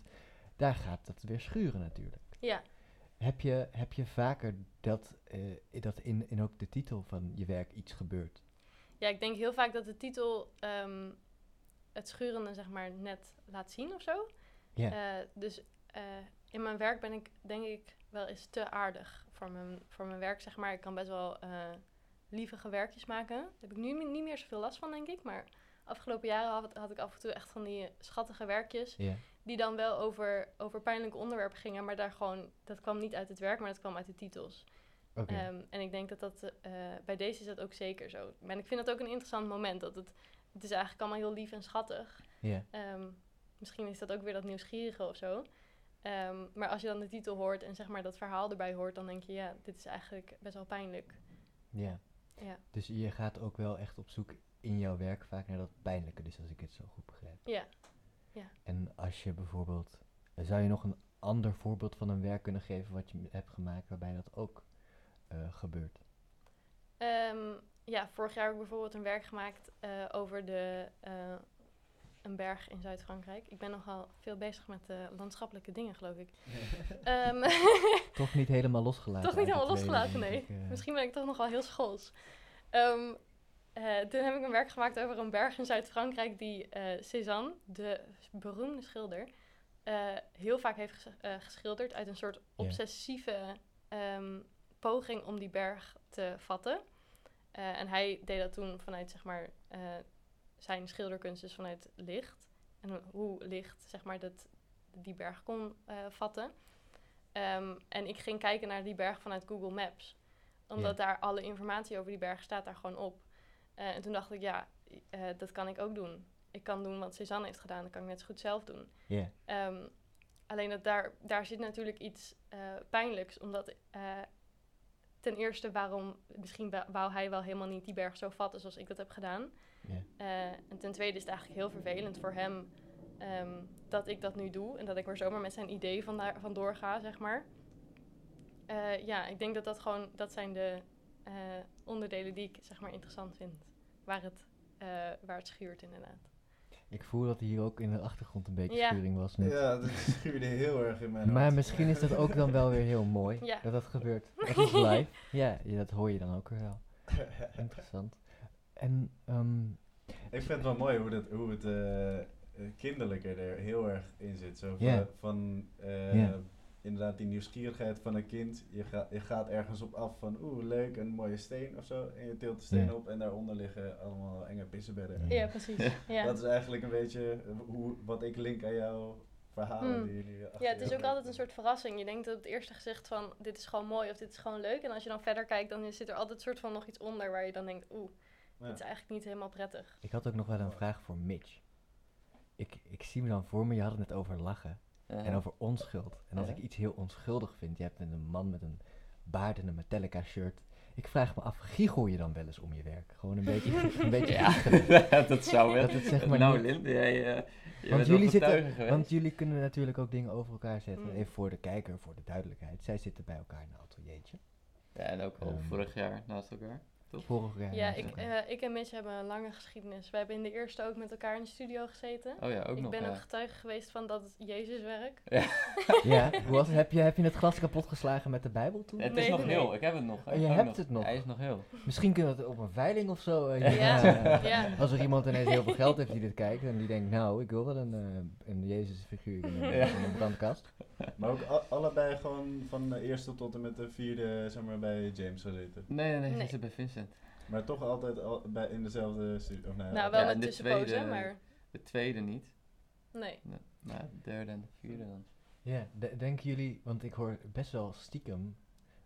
Speaker 2: daar gaat dat weer schuren natuurlijk.
Speaker 5: Ja.
Speaker 2: Heb je, heb je vaker dat, eh, dat in, in ook de titel van je werk iets gebeurt?
Speaker 5: Ja, ik denk heel vaak dat de titel ehm, het schurende zeg maar net laat zien of zo.
Speaker 2: Ja.
Speaker 5: Eh, dus eh, in mijn werk ben ik denk ik wel eens te aardig voor mijn, voor mijn werk, zeg maar. Ik kan best wel lievige werkjes maken. Daar heb ik nu niet meer zoveel last van, denk ik. Maar afgelopen jaren had, had ik af en toe echt van die schattige werkjes. Die dan wel over, over pijnlijke onderwerpen gingen. Maar daar gewoon, dat kwam niet uit het werk, maar dat kwam uit de titels. Ehm, en ik denk dat dat eh, bij deze is dat ook zeker zo. En ik vind dat ook een interessant moment. Dat het, het is eigenlijk allemaal heel lief en schattig.
Speaker 2: Ja.
Speaker 5: Ehm, misschien is dat ook weer dat nieuwsgierige of zo. Ehm, maar als je dan de titel hoort en zeg maar dat verhaal erbij hoort, dan denk je, ja, dit is eigenlijk best wel pijnlijk.
Speaker 2: Ja.
Speaker 5: Ja.
Speaker 2: Dus je gaat ook wel echt op zoek in jouw werk vaak naar dat pijnlijke, dus als ik het zo goed begrijp.
Speaker 5: Ja.
Speaker 2: En als je bijvoorbeeld, zou je nog een ander voorbeeld van een werk kunnen geven wat je hebt gemaakt waarbij dat ook eh, gebeurt?
Speaker 5: Ehm, ja, vorig jaar heb ik bijvoorbeeld een werk gemaakt eh, over de, eh, een berg in Zuid-Frankrijk. Ik ben nogal veel bezig met landschappelijke dingen, geloof ik. Ehm,
Speaker 2: Toch niet helemaal losgelaten.
Speaker 5: Toch niet helemaal losgelaten, nee.
Speaker 2: ik.
Speaker 5: Misschien ben ik toch nogal heel schools. Ehm, eh, toen heb ik een werk gemaakt over een berg in Zuid-Frankrijk die eh Cézanne, de beroemde schilder, eh, heel vaak heeft ges- geschilderd uit een soort obsessieve ehm, poging om die berg te vatten. En hij deed dat toen vanuit, zeg maar, zijn schilderkunst, dus vanuit licht. En hoe licht, zeg maar, dat, die berg kon vatten. Ehm, en ik ging kijken naar die berg vanuit Google Maps. Omdat daar alle informatie over die berg staat daar gewoon op. Eh, en toen dacht ik, ja, eh, dat kan ik ook doen. Ik kan doen wat Suzanne heeft gedaan, dat kan ik net zo goed zelf doen. Ehm, alleen dat daar, daar zit natuurlijk iets eh, pijnlijks. Omdat ten eerste waarom, misschien wou hij wel helemaal niet die berg zo vatten zoals ik dat heb gedaan. En ten tweede is het eigenlijk heel vervelend voor hem ehm, dat ik dat nu doe. En dat ik er zomaar met zijn idee van daar, vandoor ga, zeg maar. Ja, ik denk dat dat gewoon, dat zijn de eh, onderdelen die ik zeg maar interessant vind. Waar het, eh, waar het schuurt inderdaad.
Speaker 2: Ik voel dat hier ook in de achtergrond een beetje
Speaker 5: Ja.
Speaker 2: schuring was net.
Speaker 4: Ja, dat schuurde heel erg in mijn
Speaker 2: Maar
Speaker 4: hart.
Speaker 2: misschien is dat ook dan wel weer heel mooi
Speaker 5: Ja.
Speaker 2: dat dat gebeurt. Dat is live. Ja, ja, dat hoor je dan ook weer wel. Interessant. En ehm,
Speaker 4: Ik vind het wel mooi hoe, dat, hoe het eh, eh, kinderlijke er heel erg in zit. Zo van, van eh. Inderdaad die nieuwsgierigheid van een kind. Je, gaat je gaat ergens op af van oeh, leuk, een mooie steen of zo. En je tilt de steen
Speaker 2: Ja.
Speaker 4: op en daaronder liggen allemaal enge pissebedden.
Speaker 2: Ja.
Speaker 5: Ja, precies. Ja.
Speaker 4: Dat is eigenlijk een beetje hoe, wat ik link aan jouw verhalen
Speaker 5: Hmm.
Speaker 4: die achter
Speaker 5: Ja, het is ook altijd een soort verrassing. Je denkt op het eerste gezicht van dit is gewoon mooi of dit is gewoon leuk. En als je dan verder kijkt, dan zit er altijd een soort van nog iets onder waar je dan denkt, oeh,
Speaker 4: Ja.
Speaker 5: dit is eigenlijk niet helemaal prettig.
Speaker 2: ik had ook nog wel een vraag voor Mitch. Ik, ik zie me dan voor me, je had het net over lachen
Speaker 3: Eh,
Speaker 2: en over onschuld. En als ik iets heel onschuldig vind, je hebt een man met een baard en een Metallica shirt. Ik vraag me af, giechel je dan wel eens om je werk? Gewoon een beetje, een beetje
Speaker 3: ja, dat zou wel.
Speaker 2: Dat het zeg maar
Speaker 3: nou, Linde, jij, eh, je
Speaker 2: Want jullie, zitten,
Speaker 3: geweest.
Speaker 2: want jullie kunnen natuurlijk ook dingen over elkaar zetten.
Speaker 5: Mm.
Speaker 2: Even voor de kijker, voor de duidelijkheid. Zij zitten bij elkaar in een ateliertje.
Speaker 3: Ja, en ook al
Speaker 2: Ehm,
Speaker 3: vorig jaar naast elkaar.
Speaker 2: Vorig jaar.
Speaker 5: Ja, ik, eh, ik en Mitch hebben een lange geschiedenis. We hebben in de eerste ook met elkaar in de studio gezeten.
Speaker 3: Oh ja, ook
Speaker 5: ik
Speaker 3: nog.
Speaker 5: ben
Speaker 3: ja.
Speaker 5: ook getuige geweest van dat het Jezus werk.
Speaker 2: ja, hoe was het? Heb je, heb je het glas kapot geslagen met de Bijbel toen?
Speaker 3: Het
Speaker 5: Nee,
Speaker 3: is nog
Speaker 5: nee,
Speaker 3: heel, ik heb het nog.
Speaker 2: Oh, je hebt het nog?
Speaker 3: Hij is nog heel.
Speaker 2: Misschien kunnen we het op een veiling of zo. eh,
Speaker 5: Ja,
Speaker 2: ja.
Speaker 5: ja.
Speaker 2: Als er iemand ineens heel veel geld heeft die dit kijkt en die denkt, nou, ik wil wel een, eh, een Jezus figuur in,
Speaker 3: Ja.
Speaker 2: in een brandkast.
Speaker 4: Maar ook allebei gewoon van de eerste tot en met de vierde, zeg maar, bij James gezeten.
Speaker 3: Nee, nee, nee,
Speaker 5: Nee.
Speaker 3: zit bij Vincent.
Speaker 4: Maar toch altijd al bij, in dezelfde studio. Of, nou,
Speaker 5: Nou, wel
Speaker 3: Ja,
Speaker 5: met tussenpozen,
Speaker 3: tweede-
Speaker 5: maar
Speaker 3: De tweede niet.
Speaker 5: nee.
Speaker 3: Nee, maar de derde en de vierde dan.
Speaker 2: Ja, de- denken jullie, want ik hoor best wel stiekem,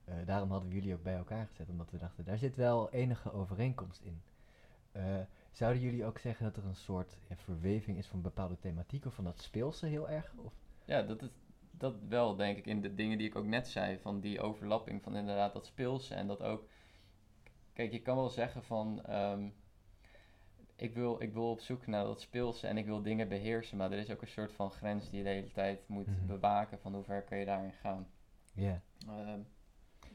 Speaker 2: eh, daarom hadden we jullie ook bij elkaar gezet, omdat we dachten, daar zit wel enige overeenkomst in. Eh, zouden jullie ook zeggen dat er een soort ja, verweving is van bepaalde thematiek of van dat speelse heel erg? Of?
Speaker 3: Ja, dat, is, dat wel denk ik in de dingen die ik ook net zei. Van die overlapping van inderdaad dat speelse en dat ook... Kijk, je kan wel zeggen van... ehm, ik, wil, ik wil op zoek naar dat speelse en ik wil dingen beheersen. Maar er is ook een soort van grens die je de hele tijd moet
Speaker 2: Mhm.
Speaker 3: bewaken. Van hoe ver kun je daarin gaan.
Speaker 2: Ja,
Speaker 3: Ehm,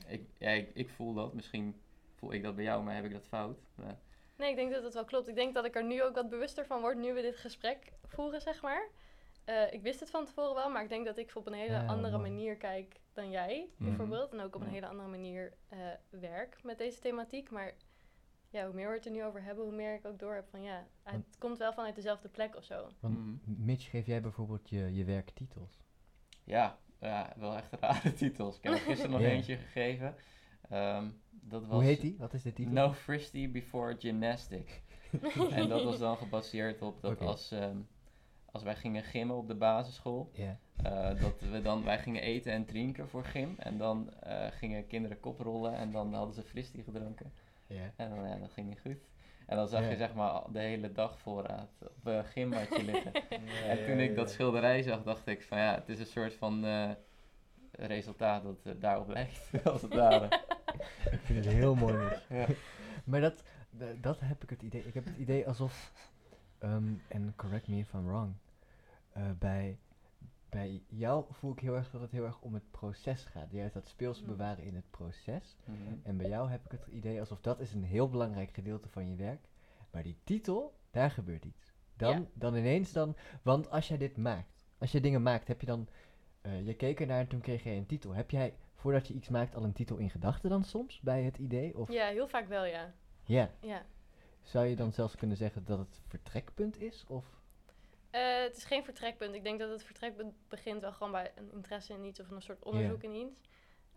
Speaker 3: ik, ja, ik, ik voel dat. Misschien voel ik dat bij jou, maar heb ik dat fout. Maar,
Speaker 5: Nee, ik denk dat het wel klopt. Ik denk dat ik er nu ook wat bewuster van word, nu we dit gesprek voeren, zeg maar. Eh, ik wist het van tevoren wel, maar ik denk dat ik op een hele
Speaker 2: Ja,
Speaker 5: andere manier kijk dan jij,
Speaker 3: Mhm.
Speaker 5: bijvoorbeeld. En ook op een
Speaker 3: Ja.
Speaker 5: hele andere manier eh, werk met deze thematiek. Maar ja, hoe meer we het er nu over hebben, hoe meer ik ook door heb van ja, het
Speaker 2: Want-
Speaker 5: komt wel vanuit dezelfde plek of zo.
Speaker 2: want
Speaker 3: Mhm.
Speaker 2: Mitch, geef jij bijvoorbeeld je, je werk titels?
Speaker 3: Ja, ja, wel echt rare titels. Ik heb er gisteren nog
Speaker 2: Ja.
Speaker 3: eentje gegeven. Ehm, dat was
Speaker 2: Hoe heet die? Wat is de titel?
Speaker 3: No Fristy Before Gymnastic. en dat was dan gebaseerd op dat als, ehm, als wij gingen gymmen op de basisschool,
Speaker 2: Ja.
Speaker 3: eh, dat we dan, wij gingen eten en drinken voor gym. En dan eh, gingen kinderen koprollen en dan hadden ze fristie gedronken.
Speaker 2: ja.
Speaker 3: En dan, ja, dat ging niet goed. En dan zag je zeg maar al de hele dag voorraad op een gymmatje liggen.
Speaker 4: Ja,
Speaker 3: en toen ik dat schilderij zag, dacht ik van ja, het is een soort van eh, resultaat dat eh, daarop lijkt, als het ware.
Speaker 2: Ik vind het heel mooi.
Speaker 3: Ja.
Speaker 2: Maar dat, da- dat heb ik het idee. Ik heb het idee alsof, ehm, en correct me if I'm wrong, eh, bij, bij jou voel ik heel erg dat het heel erg om het proces gaat. Juist dat speels
Speaker 5: Mm.
Speaker 2: bewaren in het proces.
Speaker 3: Mhm.
Speaker 2: En bij jou heb ik het idee alsof dat is een heel belangrijk gedeelte van je werk. Maar die titel, daar gebeurt iets. Dan,
Speaker 5: Ja.
Speaker 2: dan ineens dan, want als jij dit maakt, als je dingen maakt, heb je dan, eh, je keek ernaar en toen kreeg jij een titel. Heb jij, voordat je iets maakt, al een titel in gedachten dan soms, bij het idee? Of,
Speaker 5: Ja, heel vaak wel, ja.
Speaker 2: ja.
Speaker 5: ja.
Speaker 2: Zou je dan zelfs kunnen zeggen dat het vertrekpunt is? Of?
Speaker 5: Eh, het is geen vertrekpunt. Ik denk dat het vertrekpunt begint wel gewoon bij een interesse in iets of een soort onderzoek in iets.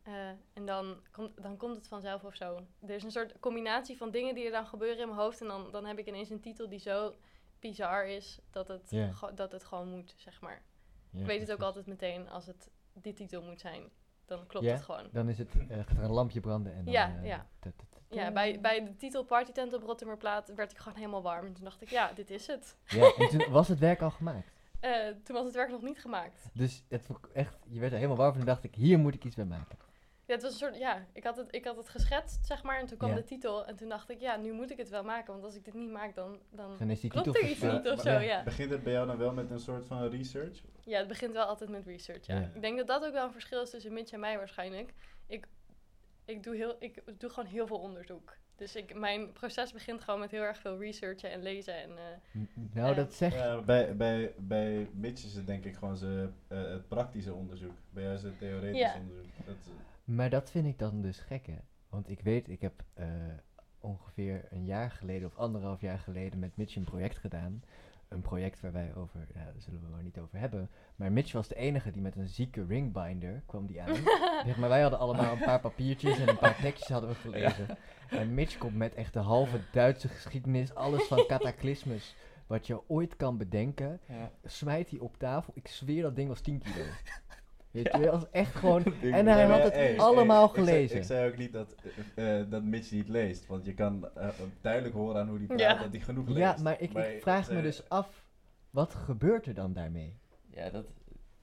Speaker 5: Eh, en dan komt, dan komt het vanzelf of zo. Er is een soort combinatie van dingen die er dan gebeuren in mijn hoofd. En dan, dan heb ik ineens een titel die zo bizar is dat het, dat het gewoon moet, zeg maar. Ik weet het ook altijd meteen als het die titel moet zijn. Dan klopt het gewoon.
Speaker 2: Dan is het, eh, gaat er een lampje branden en dan...
Speaker 5: Ja, ja. Ja, bij, bij de titel Partytent op Rotterdamplaat werd ik gewoon helemaal warm. En toen dacht ik, ja, dit is het.
Speaker 2: Ja, en toen was het werk al gemaakt.
Speaker 5: Eh, toen was het werk nog niet gemaakt.
Speaker 2: Dus het, echt, je werd er helemaal warm van en dacht ik, hier moet ik iets bij maken.
Speaker 5: Ja, het was een soort, ja, ik had het, ik had het geschetst, zeg maar, en toen kwam
Speaker 2: Ja.
Speaker 5: de titel. En toen dacht ik, ja, nu moet ik het wel maken, want als ik dit niet maak, dan, dan
Speaker 2: Dan is die
Speaker 5: klopt
Speaker 2: titel
Speaker 5: er iets niet of zo, ja.
Speaker 4: Begint het bij jou dan wel met een soort van research?
Speaker 5: Ja, het begint wel altijd met research, ja.
Speaker 2: Ja.
Speaker 5: Ik denk dat dat ook wel een verschil is tussen Mitch en mij waarschijnlijk. Ik, ik, doe, heel, ik doe gewoon heel veel onderzoek. Dus ik, mijn proces begint gewoon met heel erg veel researchen en lezen. En, eh,
Speaker 2: Nou, dat zeg.
Speaker 4: Ja, bij, bij, bij Mitch is het denk ik gewoon ze, eh, het praktische onderzoek. Bij jou is het theoretisch
Speaker 5: Ja.
Speaker 4: onderzoek. Dat,
Speaker 2: Maar dat vind ik dan dus gek, hè. Want ik weet, ik heb eh, ongeveer een jaar geleden of anderhalf jaar geleden met Mitch een project gedaan. Een project waar wij over, ja, daar zullen we maar niet over hebben. Maar Mitch was de enige die met een zieke ringbinder kwam die aan. zeg maar wij hadden allemaal een paar papiertjes en een paar tekstjes hadden we gelezen. En Mitch komt met echt de halve Duitse geschiedenis, alles van cataclysmes. Wat je ooit kan bedenken,
Speaker 3: Ja.
Speaker 2: smijt hij op tafel. Ik zweer dat ding was 10 kilo. Weet
Speaker 3: Ja.
Speaker 2: je, was echt gewoon... En hij had het
Speaker 4: hey,
Speaker 2: allemaal
Speaker 4: hey, ik zei-
Speaker 2: gelezen.
Speaker 4: Ik zei, ook niet dat, eh, eh, dat Mitch niet leest. Want je kan eh, duidelijk horen aan hoe hij praat
Speaker 5: Ja.
Speaker 4: dat hij genoeg leest.
Speaker 2: Ja, maar ik, ik vraag me dus af, wat gebeurt er dan daarmee?
Speaker 3: Ja, dat...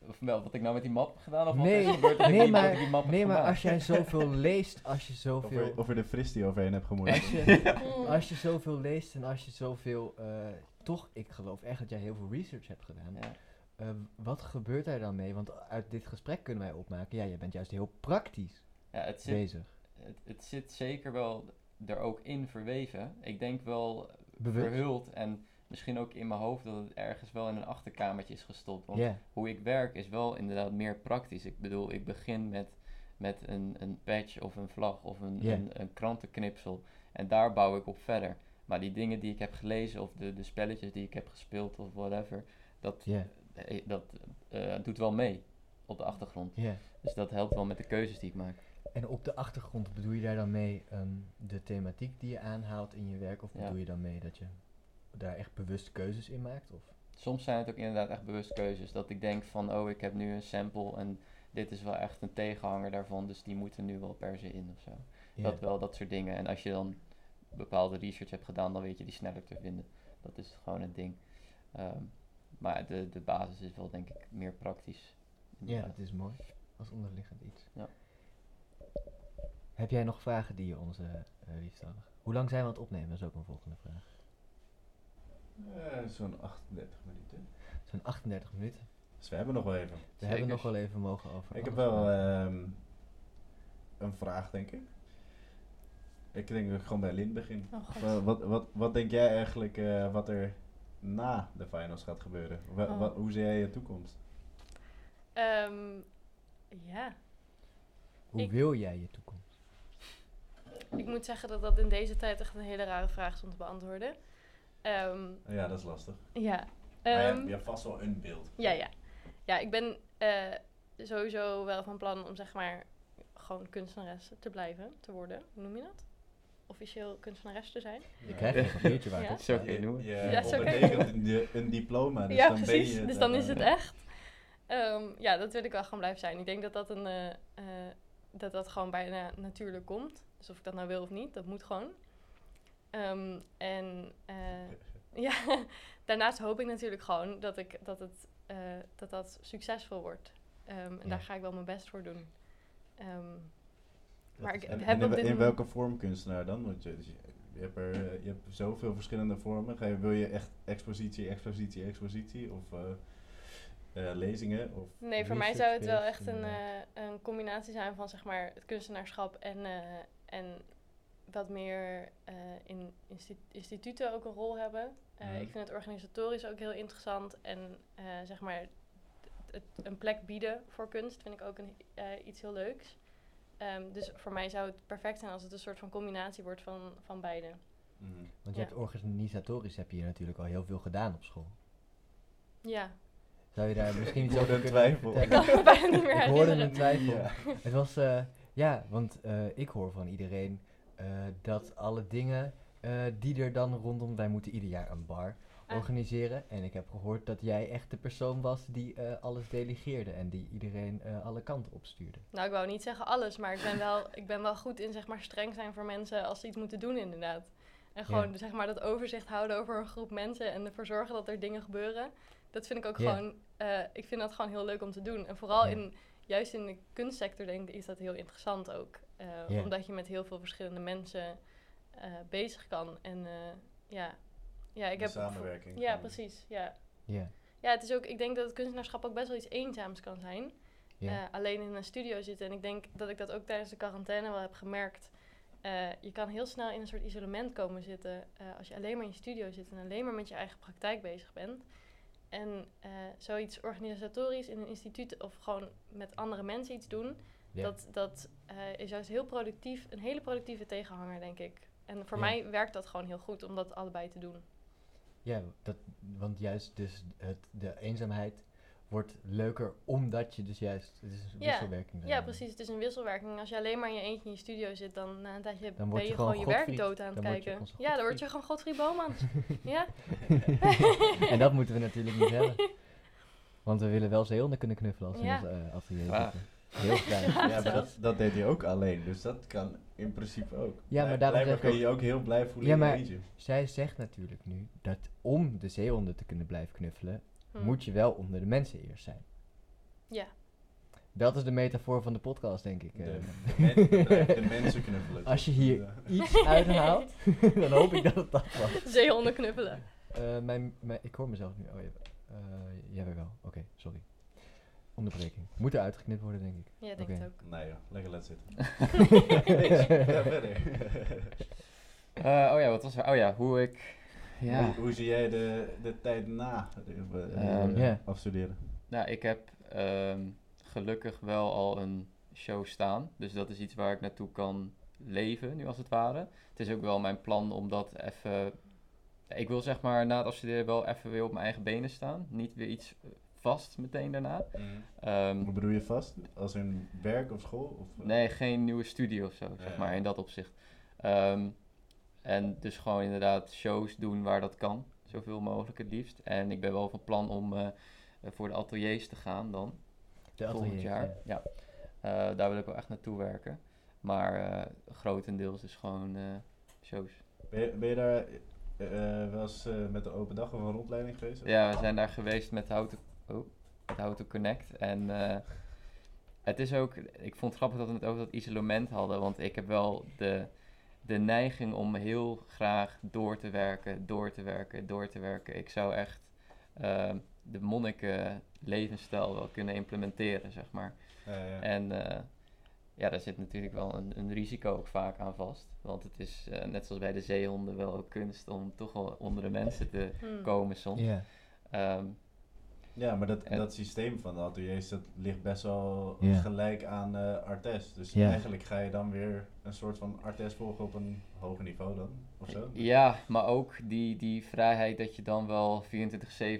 Speaker 3: Of wel, wat ik nou met die map heb gedaan, of
Speaker 2: Nee,
Speaker 3: wat er gebeurt ik
Speaker 2: nee,
Speaker 3: die-
Speaker 2: maar-
Speaker 3: ik die map heb
Speaker 2: Nee, maar
Speaker 3: gemaakt.
Speaker 2: als jij zoveel leest, als je
Speaker 4: Of
Speaker 2: zoveel...
Speaker 4: er, of er de fris die overheen hebt gemoeid.
Speaker 2: Als je, als je zoveel leest en als je zoveel... eh, toch, ik geloof echt dat jij heel veel research hebt gedaan.
Speaker 3: Ja.
Speaker 2: Eh, wat gebeurt er dan mee? Want uit dit gesprek kunnen wij opmaken, ja, jij bent juist heel praktisch
Speaker 3: Ja, het zit,
Speaker 2: bezig.
Speaker 3: het, het zit zeker wel er ook in verweven. Ik denk wel
Speaker 2: Bewust.
Speaker 3: verhuld en misschien ook in mijn hoofd dat het ergens wel in een achterkamertje is gestopt. Want hoe ik werk is wel inderdaad meer praktisch. Ik bedoel, ik begin met, met een, een patch of een vlag of een, een, een krantenknipsel. En daar bouw ik op verder. Maar die dingen die ik heb gelezen of de, de spelletjes die ik heb gespeeld of whatever, dat, dat eh, doet wel mee op de achtergrond. Dus dat helpt wel met de keuzes die ik maak.
Speaker 2: En op de achtergrond bedoel je daar dan mee ehm, de thematiek die je aanhaalt in je werk? Of
Speaker 3: Ja.
Speaker 2: bedoel je dan mee dat je daar echt bewust keuzes in maakt? Of?
Speaker 3: Soms zijn het ook inderdaad echt bewust keuzes. Dat ik denk van, oh, ik heb nu een sample en dit is wel echt een tegenhanger daarvan, dus die moeten nu wel per se in of zo. Dat wel, dat soort dingen. En als je dan bepaalde research hebt gedaan, dan weet je die sneller te vinden. Dat is gewoon het ding. Ehm, maar de, de basis is wel, denk ik, meer praktisch.
Speaker 2: Ja, dat is mooi. Als onderliggend iets.
Speaker 3: Ja.
Speaker 2: Heb jij nog vragen die je ons eh eh, liefst? Hoe lang zijn we aan het opnemen? Dat is ook een volgende vraag.
Speaker 4: Eh, Zo'n 38 minuten.
Speaker 2: Zo'n 38 minuten.
Speaker 4: Dus we hebben nog wel even.
Speaker 2: We
Speaker 3: Zeker.
Speaker 2: hebben nog wel even mogen over.
Speaker 4: Ik heb wel ehm, een vraag, denk ik. Ik denk dat ik gewoon bij Lin begin.
Speaker 5: Oh.
Speaker 4: Wa- wat, wat, wat denk jij eigenlijk eh, wat er na de finals gaat gebeuren?
Speaker 5: Oh.
Speaker 4: hoe zie jij je toekomst?
Speaker 5: Ehm, ja,
Speaker 2: Hoe
Speaker 5: ik-
Speaker 2: wil jij je toekomst?
Speaker 5: ik moet zeggen dat dat in deze tijd echt een hele rare vraag is om te beantwoorden. Ehm,
Speaker 4: Ja, dat is lastig.
Speaker 5: ja.
Speaker 4: Maar je,
Speaker 5: Ehm,
Speaker 4: hebt, je hebt vast wel een beeld.
Speaker 5: Ja, ja. Ja, ik ben... eh, sowieso wel van plan om zeg maar gewoon kunstenares te blijven, te worden. Hoe noem je dat? Officieel kunstenares te zijn.
Speaker 2: Je krijgt een papiertje waar
Speaker 5: Ja.
Speaker 2: toch?
Speaker 3: Zo kun je het noemen.
Speaker 4: Je
Speaker 5: Ja, zo kun je-
Speaker 4: ondertekent een, di- een diploma, dus
Speaker 5: ja,
Speaker 4: dan ben
Speaker 5: precies.
Speaker 4: je het.
Speaker 5: dus dan is het echt. Ehm, ja, dat wil ik wel gewoon blijven zijn. Ik denk dat dat, een, eh, eh, dat dat gewoon bijna natuurlijk komt. Dus of ik dat nou wil of niet, dat moet gewoon. Ehm, en eh, ja, daarnaast hoop ik natuurlijk gewoon dat, ik, dat, het, eh, dat dat succesvol wordt. Ehm, en
Speaker 2: Ja.
Speaker 5: daar ga ik wel mijn best voor doen. Maar
Speaker 2: is-
Speaker 5: ik
Speaker 4: En,
Speaker 5: heb
Speaker 4: en
Speaker 5: op
Speaker 4: in, welke vorm kunstenaar dan? Want je, dus je, je hebt, er, eh, je hebt zoveel verschillende vormen. Ga je, wil je echt expositie, expositie, expositie? Of eh, lezingen? Of,
Speaker 5: Nee, voor mij zou het wel echt een, een combinatie zijn van zeg maar het kunstenaarschap en, en wat meer in insti- instituten ook een rol hebben. Ik vind het organisatorisch ook heel interessant en zeg maar het, een plek bieden voor kunst vind ik ook een, iets heel leuks. Ehm, dus voor mij zou het perfect zijn als het een soort van combinatie wordt van, van beide.
Speaker 4: Mhm.
Speaker 2: Want je
Speaker 5: Ja.
Speaker 2: hebt organisatorisch heb je hier natuurlijk al heel veel gedaan op school.
Speaker 5: Ja,
Speaker 2: Zou je daar misschien iets over kunnen
Speaker 4: twijfel.
Speaker 5: ik kan bijna niet meer
Speaker 2: Ik hoorde een twijfel.
Speaker 4: Ja.
Speaker 2: Het was, eh, ja, want eh, ik hoor van iedereen eh, dat alle dingen eh, die er dan rondom, wij moeten ieder jaar een bar. Organiseren. En ik heb gehoord dat jij echt de persoon was die eh, alles delegeerde en die iedereen eh, alle kanten opstuurde.
Speaker 5: Nou, ik wou niet zeggen alles, maar ik ben wel, ik ben wel goed in zeg maar streng zijn voor mensen als ze iets moeten doen inderdaad. En gewoon
Speaker 2: Ja.
Speaker 5: zeg maar dat overzicht houden over een groep mensen en ervoor zorgen dat er dingen gebeuren. Dat vind ik ook gewoon, eh, ik vind dat gewoon heel leuk om te doen. En vooral
Speaker 2: Ja.
Speaker 5: in, juist in de kunstsector denk ik, is dat heel interessant ook. Omdat je met heel veel verschillende mensen bezig kan. En ja, ja, ik
Speaker 4: De
Speaker 5: heb...
Speaker 4: samenwerking
Speaker 5: Ja, precies, ja.
Speaker 2: Ja,
Speaker 5: Ja, het is ook, ik denk dat het kunstenaarschap ook best wel iets eenzaams kan zijn.
Speaker 2: ja.
Speaker 5: Eh, alleen in een studio zitten. En ik denk dat ik dat ook tijdens de quarantaine wel heb gemerkt. Eh, je kan heel snel in een soort isolement komen zitten eh, als je alleen maar in je studio zit en alleen maar met je eigen praktijk bezig bent. En eh, zoiets organisatorisch in een instituut of gewoon met andere mensen iets doen,
Speaker 2: ja.
Speaker 5: dat, dat eh, is juist heel productief, een hele productieve tegenhanger, denk ik. En voor
Speaker 2: Ja.
Speaker 5: mij werkt dat gewoon heel goed om dat allebei te doen.
Speaker 2: Ja, dat, want juist dus het, de eenzaamheid wordt leuker omdat je dus juist, het is een
Speaker 5: Ja,
Speaker 2: wisselwerking.
Speaker 5: Ja, precies. Het is een wisselwerking. Als je alleen maar in je eentje in je studio zit, dan na een tijdje
Speaker 2: Dan
Speaker 5: ben
Speaker 2: je
Speaker 5: je
Speaker 2: gewoon
Speaker 5: gewoon je werk dood aan het kijken. Ja, dan word je gewoon Godfried Bomans. ja?
Speaker 2: en dat moeten we natuurlijk niet hebben. Want we willen wel zeehonden kunnen knuffelen als we
Speaker 5: Ja.
Speaker 2: ons eh, zitten. Heel graag.
Speaker 5: Ja,
Speaker 4: maar dat, dat deed hij ook alleen, dus dat kan in principe ook.
Speaker 2: Ja, maar daarom
Speaker 4: Blijkbaar
Speaker 2: zeg ik
Speaker 4: kun je
Speaker 2: ook-
Speaker 4: je ook heel blij voelen
Speaker 2: Ja,
Speaker 4: in je
Speaker 2: maar-. Zij zegt natuurlijk nu dat om de zeehonden te kunnen blijven knuffelen,
Speaker 5: Hm.
Speaker 2: moet je wel onder de mensen eerst zijn.
Speaker 5: Ja.
Speaker 2: Dat is de metafoor van de podcast, denk ik. eh.
Speaker 4: De, men- de, de mensen knuffelen.
Speaker 2: Als je hier
Speaker 4: Ja.
Speaker 2: iets uithaalt, dan hoop ik dat het dat was.
Speaker 5: Zeehonden knuffelen.
Speaker 2: Eh, mijn, mijn, ik hoor mezelf nu. Oh, ja. eh jij wel. Oké, sorry. Onderbreking. Moet er uitgeknipt worden, denk ik.
Speaker 5: Ja, denk het ook.
Speaker 4: Nee joh, lekker laten zitten. ja, verder.
Speaker 3: Eh, oh ja, wat was er? Oh ja, hoe ik... Ja,
Speaker 4: Hoe, hoe zie jij de, de tijd na eh,
Speaker 3: Ehm,
Speaker 4: eh,
Speaker 2: Ja.
Speaker 4: afstuderen?
Speaker 3: nou, ik heb ehm, gelukkig wel al een show staan. Dus dat is iets waar ik naartoe kan leven, nu als het ware. Het is ook wel mijn plan om dat even... Ik wil zeg maar na het afstuderen wel even weer op mijn eigen benen staan. Niet weer iets eh, vast meteen daarna. Ehm,
Speaker 4: Hoe bedoel je vast? Als in werk of school? Of, eh?
Speaker 3: Nee, geen nieuwe studie of zo, zeg maar, in dat opzicht. Ehm, en dus gewoon inderdaad shows doen waar dat kan, zoveel mogelijk het liefst. En ik ben wel van plan om eh, voor de ateliers te gaan dan,
Speaker 2: De
Speaker 3: volgend
Speaker 2: atelier,
Speaker 3: jaar.
Speaker 2: ja.
Speaker 3: Ja. Eh, daar wil ik wel echt naartoe werken. Maar eh, grotendeels is gewoon eh, shows.
Speaker 4: Ben, je, ben je daar eh, wel eens eh, met de open dag of een rondleiding geweest?
Speaker 3: Ja, we zijn daar geweest met How to, oh, How to Connect. En eh, het is ook, ik vond het grappig dat we het over dat isolement hadden. Want ik heb wel de, de neiging om heel graag door te werken, door te werken, door te werken. Ik zou echt eh, de monniken levensstijl wel kunnen implementeren, zeg maar.
Speaker 4: Ja.
Speaker 3: En eh, ja, daar zit natuurlijk wel een, een risico ook vaak aan vast. Want het is eh, net zoals bij de zeehonden wel ook kunst om toch wel onder de mensen te
Speaker 5: Hm.
Speaker 3: komen soms.
Speaker 2: Ja.
Speaker 3: Ehm,
Speaker 4: Ja, maar dat,
Speaker 3: En-
Speaker 4: dat systeem van de ateliers, dat ligt best wel gelijk aan eh Artes. Dus eigenlijk ga je dan weer een soort van Artes volgen op een hoger niveau dan, of zo?
Speaker 3: Ja, maar ook die, die vrijheid dat je dan wel 24-7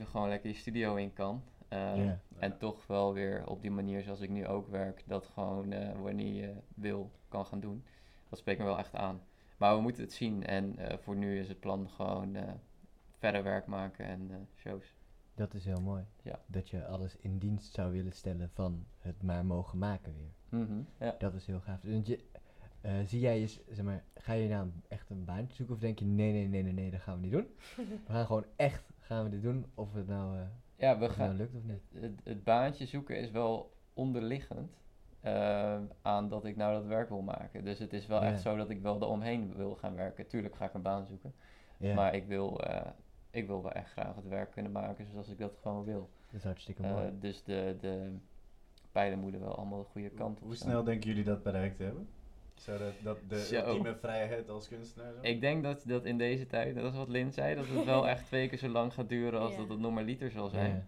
Speaker 3: gewoon lekker je studio in kan. Eh,
Speaker 2: Ja.
Speaker 3: En toch wel weer op die manier zoals ik nu ook werk, dat gewoon eh, wanneer je wil kan gaan doen. Dat spreekt me wel echt aan. Maar we moeten het zien en eh, voor nu is het plan gewoon verder werk maken en shows.
Speaker 2: Dat is heel mooi.
Speaker 3: Ja.
Speaker 2: Dat je alles in dienst zou willen stellen van het maar mogen maken weer.
Speaker 3: Mhm, ja.
Speaker 2: Dat is heel gaaf. Dus je, eh, zie jij je, s- zeg maar, ga je nou echt een baantje zoeken of denk je nee, nee, nee, nee, nee, dat gaan we niet doen. We gaan gewoon echt, gaan we dit doen of het nou, eh,
Speaker 3: ja, we
Speaker 2: het nou
Speaker 3: gaan,
Speaker 2: lukt of niet.
Speaker 3: het, het baantje zoeken is wel onderliggend eh, aan dat ik nou dat werk wil maken. Dus het is wel
Speaker 2: Ja.
Speaker 3: echt zo dat ik wel eromheen wil gaan werken. Tuurlijk ga ik een baan zoeken.
Speaker 2: Ja,
Speaker 3: Maar ik wil, ik wil wel echt graag het werk kunnen maken zoals ik dat gewoon wil.
Speaker 2: dat is hartstikke
Speaker 3: Eh,
Speaker 2: mooi.
Speaker 3: dus de, de pijlen moeten wel allemaal de goede kant op
Speaker 4: Hoe
Speaker 3: staan.
Speaker 4: snel denken jullie dat bereikt te hebben? Zou dat, dat de
Speaker 3: Zo.
Speaker 4: ultieme vrijheid als kunstenaar zijn?
Speaker 3: Ik denk dat, dat in deze tijd, dat is wat Lin zei, dat het wel echt twee keer zo lang gaat duren als
Speaker 5: Ja.
Speaker 3: dat het normaliter zal zijn.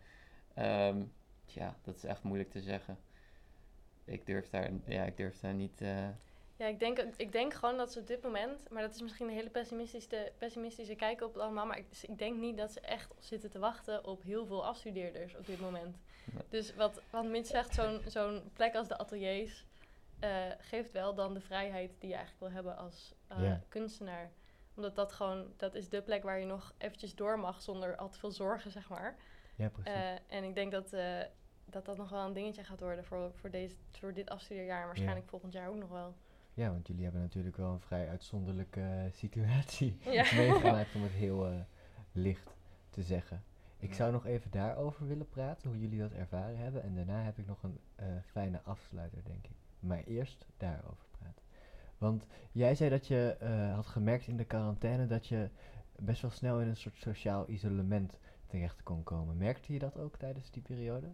Speaker 3: Ehm, tja, dat is echt moeilijk te zeggen. Ik durf daar, ja, ik durf daar niet. eh,
Speaker 5: Ja, ik denk, ik denk gewoon dat ze op dit moment, maar dat is misschien een hele pessimistische, pessimistische kijk op het allemaal, maar ik, ik denk niet dat ze echt zitten te wachten op heel veel afstudeerders op dit moment.
Speaker 3: Nee.
Speaker 5: Dus wat, wat Mitch zegt, zo'n zo'n plek als de ateliers eh, geeft wel dan de vrijheid die je eigenlijk wil hebben als eh, kunstenaar. Omdat dat gewoon, dat is de plek waar je nog eventjes door mag zonder al te veel zorgen, zeg maar.
Speaker 2: ja, precies.
Speaker 5: Eh, en ik denk dat, dat dat nog wel een dingetje gaat worden voor, voor, deze, voor dit afstudeerjaar waarschijnlijk volgend jaar ook nog wel.
Speaker 2: Ja, want jullie hebben natuurlijk wel een vrij uitzonderlijke eh, situatie
Speaker 5: Ja.
Speaker 2: meegemaakt om het heel eh, licht te zeggen. Ik zou nog even daarover willen praten, hoe jullie dat ervaren hebben. En daarna heb ik nog een eh, fijne afsluiter, denk ik. Maar eerst daarover praten. Want jij zei dat je had gemerkt in de quarantaine dat je best wel snel in een soort sociaal isolement terecht kon komen. Merkte je dat ook tijdens die periode?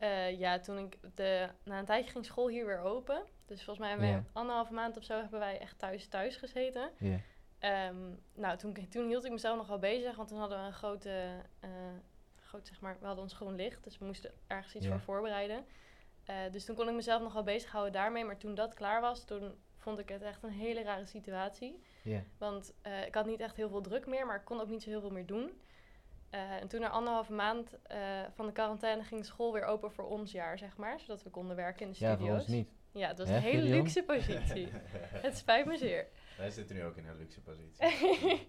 Speaker 5: Eh, ja, toen ik de, na een tijdje ging school hier weer open. Dus volgens mij hebben we anderhalve maand of zo hebben wij echt thuis thuis gezeten. Ehm, nou, toen, toen hield ik mezelf nog wel bezig, want toen hadden we een grote, eh, groot, zeg maar, we hadden ons groen licht, dus we moesten ergens iets voor voorbereiden. Eh, dus toen kon ik mezelf nog wel bezighouden daarmee, maar toen dat klaar was, toen vond ik het echt een hele rare situatie. Want ik had niet echt heel veel druk meer, maar ik kon ook niet zo heel veel meer doen. Eh, en toen na anderhalve maand eh, van de quarantaine ging de school weer open voor ons jaar, zeg maar. Zodat we konden werken in de
Speaker 2: ja,
Speaker 5: studio's.
Speaker 2: voor ons niet.
Speaker 5: Ja, dat was een hele
Speaker 2: Gideon?
Speaker 5: luxe positie. het spijt me zeer.
Speaker 4: Wij zitten nu ook in een luxe positie.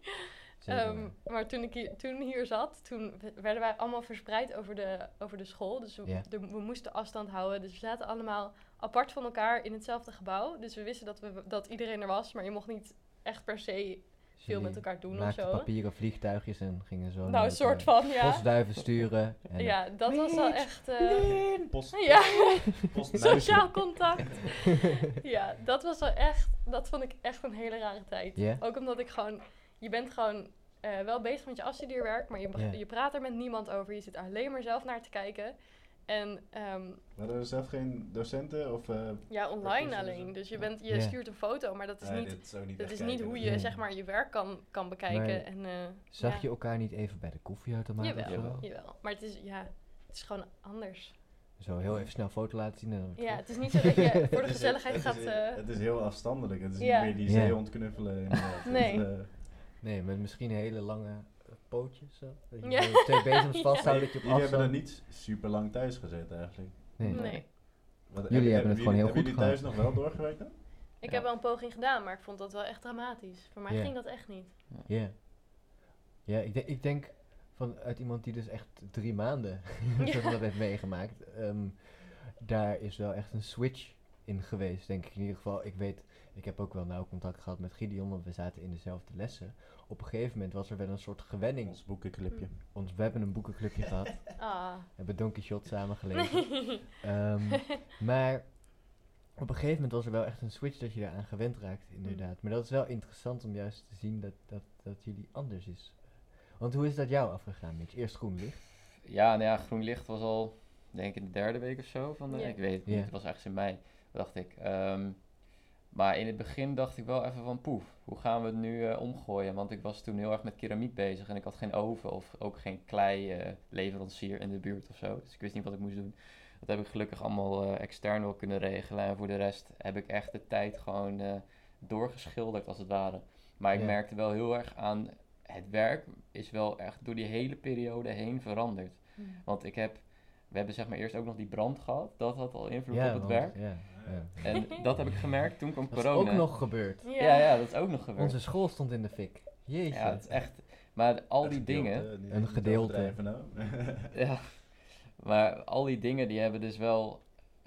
Speaker 5: Ehm, maar toen ik hier, toen hier zat, toen werden wij allemaal verspreid over de, over de school. Dus we,
Speaker 2: Ja.
Speaker 5: de- we moesten afstand houden. Dus we zaten allemaal apart van elkaar in hetzelfde gebouw. Dus we wisten dat, we, dat iedereen er was, maar je mocht niet echt per se veel met elkaar doen of zo.
Speaker 2: papieren vliegtuigjes en gingen zo
Speaker 5: Nou, een soort van, ja.
Speaker 2: postduiven sturen. En
Speaker 5: Ja, dat was wel echt... eh,
Speaker 4: Post,
Speaker 5: ja,
Speaker 4: postmuisje.
Speaker 5: sociaal contact. ja, dat was wel echt... Dat vond ik echt een hele rare tijd.
Speaker 2: Ja?
Speaker 5: Ook omdat ik gewoon... Je bent gewoon eh, wel bezig met je afstudeerwerk, maar je, je praat er met niemand over. Je zit alleen maar zelf naar te kijken. En ehm,
Speaker 4: Hadden we zelf geen docenten? Of, eh,
Speaker 5: ja, online
Speaker 4: Recursies
Speaker 5: alleen.
Speaker 4: en-
Speaker 5: Dus je, bent, je
Speaker 2: Ja.
Speaker 5: stuurt een foto, maar dat is
Speaker 4: nee,
Speaker 5: niet... Dat is niet hoe
Speaker 4: dus-
Speaker 5: je
Speaker 2: Nee.
Speaker 5: zeg maar je werk kan, kan bekijken.
Speaker 2: Maar
Speaker 5: en, eh,
Speaker 2: Zag
Speaker 5: ja.
Speaker 2: je elkaar niet even bij de koffieautomaat of
Speaker 5: Jawel,
Speaker 2: zo?
Speaker 5: jawel. Maar het is, ja, het is gewoon anders.
Speaker 2: Zo heel even snel een foto laten zien en
Speaker 5: Ja, het is niet zo dat je voor de
Speaker 4: Het is-
Speaker 5: gezelligheid
Speaker 4: het
Speaker 5: gaat...
Speaker 4: is,
Speaker 5: eh,
Speaker 4: het is heel afstandelijk. Het is
Speaker 5: Ja.
Speaker 4: niet meer die
Speaker 2: Ja.
Speaker 4: zeehond knuffelen. inderdaad.
Speaker 5: Nee.
Speaker 4: Het,
Speaker 2: Nee, met misschien hele lange pootjes zo. Dat je
Speaker 5: Ja.
Speaker 2: twee bezems
Speaker 5: Ja.
Speaker 2: vasthoudt dat je op
Speaker 4: Jullie hebben er niet super lang thuis gezeten eigenlijk.
Speaker 2: Nee.
Speaker 5: nee.
Speaker 2: Jullie hebben het gewoon heel
Speaker 4: hebben
Speaker 2: goed
Speaker 4: jullie thuis nog wel doorgewerkt dan?
Speaker 5: Ik
Speaker 2: Ja.
Speaker 5: heb wel een poging gedaan, maar ik vond dat wel echt dramatisch. Voor mij ging dat echt niet.
Speaker 2: Ja. Ja, ik, denk- ik denk vanuit iemand die dus echt drie maanden
Speaker 5: Ja.
Speaker 2: dat heeft meegemaakt. ehm, daar is wel echt een switch in geweest, denk ik in ieder geval. Ik weet, ik heb ook wel nauw contact gehad met Gideon, want we zaten in dezelfde lessen. Op een gegeven moment was er wel een soort gewenning.
Speaker 4: Ons boekenclipje.
Speaker 2: Ons, we hebben een boekenclubje gehad.
Speaker 5: Ah.
Speaker 2: We hebben Don Quixote samen gelezen. Ehm, maar op een gegeven moment was er wel echt een switch dat je daaraan gewend raakt, inderdaad. Maar dat is wel interessant om juist te zien dat, dat, dat jullie anders is. Want hoe is dat jou afgegaan, Mitch? Eerst groen licht.
Speaker 3: Ja, nou ja, groen licht was al, denk ik, de derde week of zo. Van de. Ik weet het niet, het was ergens in mei, dacht ik. Ehm, maar in het begin dacht ik wel even van poef, hoe gaan we het nu eh, omgooien? Want ik was toen heel erg met keramiek bezig en ik had geen oven of ook geen klei eh, leverancier in de buurt of zo. Dus ik wist niet wat ik moest doen. Dat heb ik gelukkig allemaal eh, extern wel kunnen regelen. En voor de rest heb ik echt de tijd gewoon eh, doorgeschilderd als het ware. Maar ik
Speaker 2: Ja.
Speaker 3: merkte wel heel erg aan, het werk is wel echt door die hele periode heen veranderd. Want ik heb we hebben zeg maar eerst ook nog die brand gehad. Dat had al invloed
Speaker 2: Ja,
Speaker 3: op het
Speaker 2: want-
Speaker 3: werk.
Speaker 2: Ja.
Speaker 3: En dat heb ik gemerkt. Toen kwam
Speaker 2: Dat is
Speaker 3: corona.
Speaker 2: ook nog gebeurd.
Speaker 5: Ja.
Speaker 3: Ja, ja, dat is ook nog gebeurd.
Speaker 2: Onze school stond in de fik. Jeetje.
Speaker 3: Ja, dat is echt. Maar al die dingen.
Speaker 2: Een gedeelte.
Speaker 4: nou.
Speaker 3: Ja. Maar al die dingen die hebben dus wel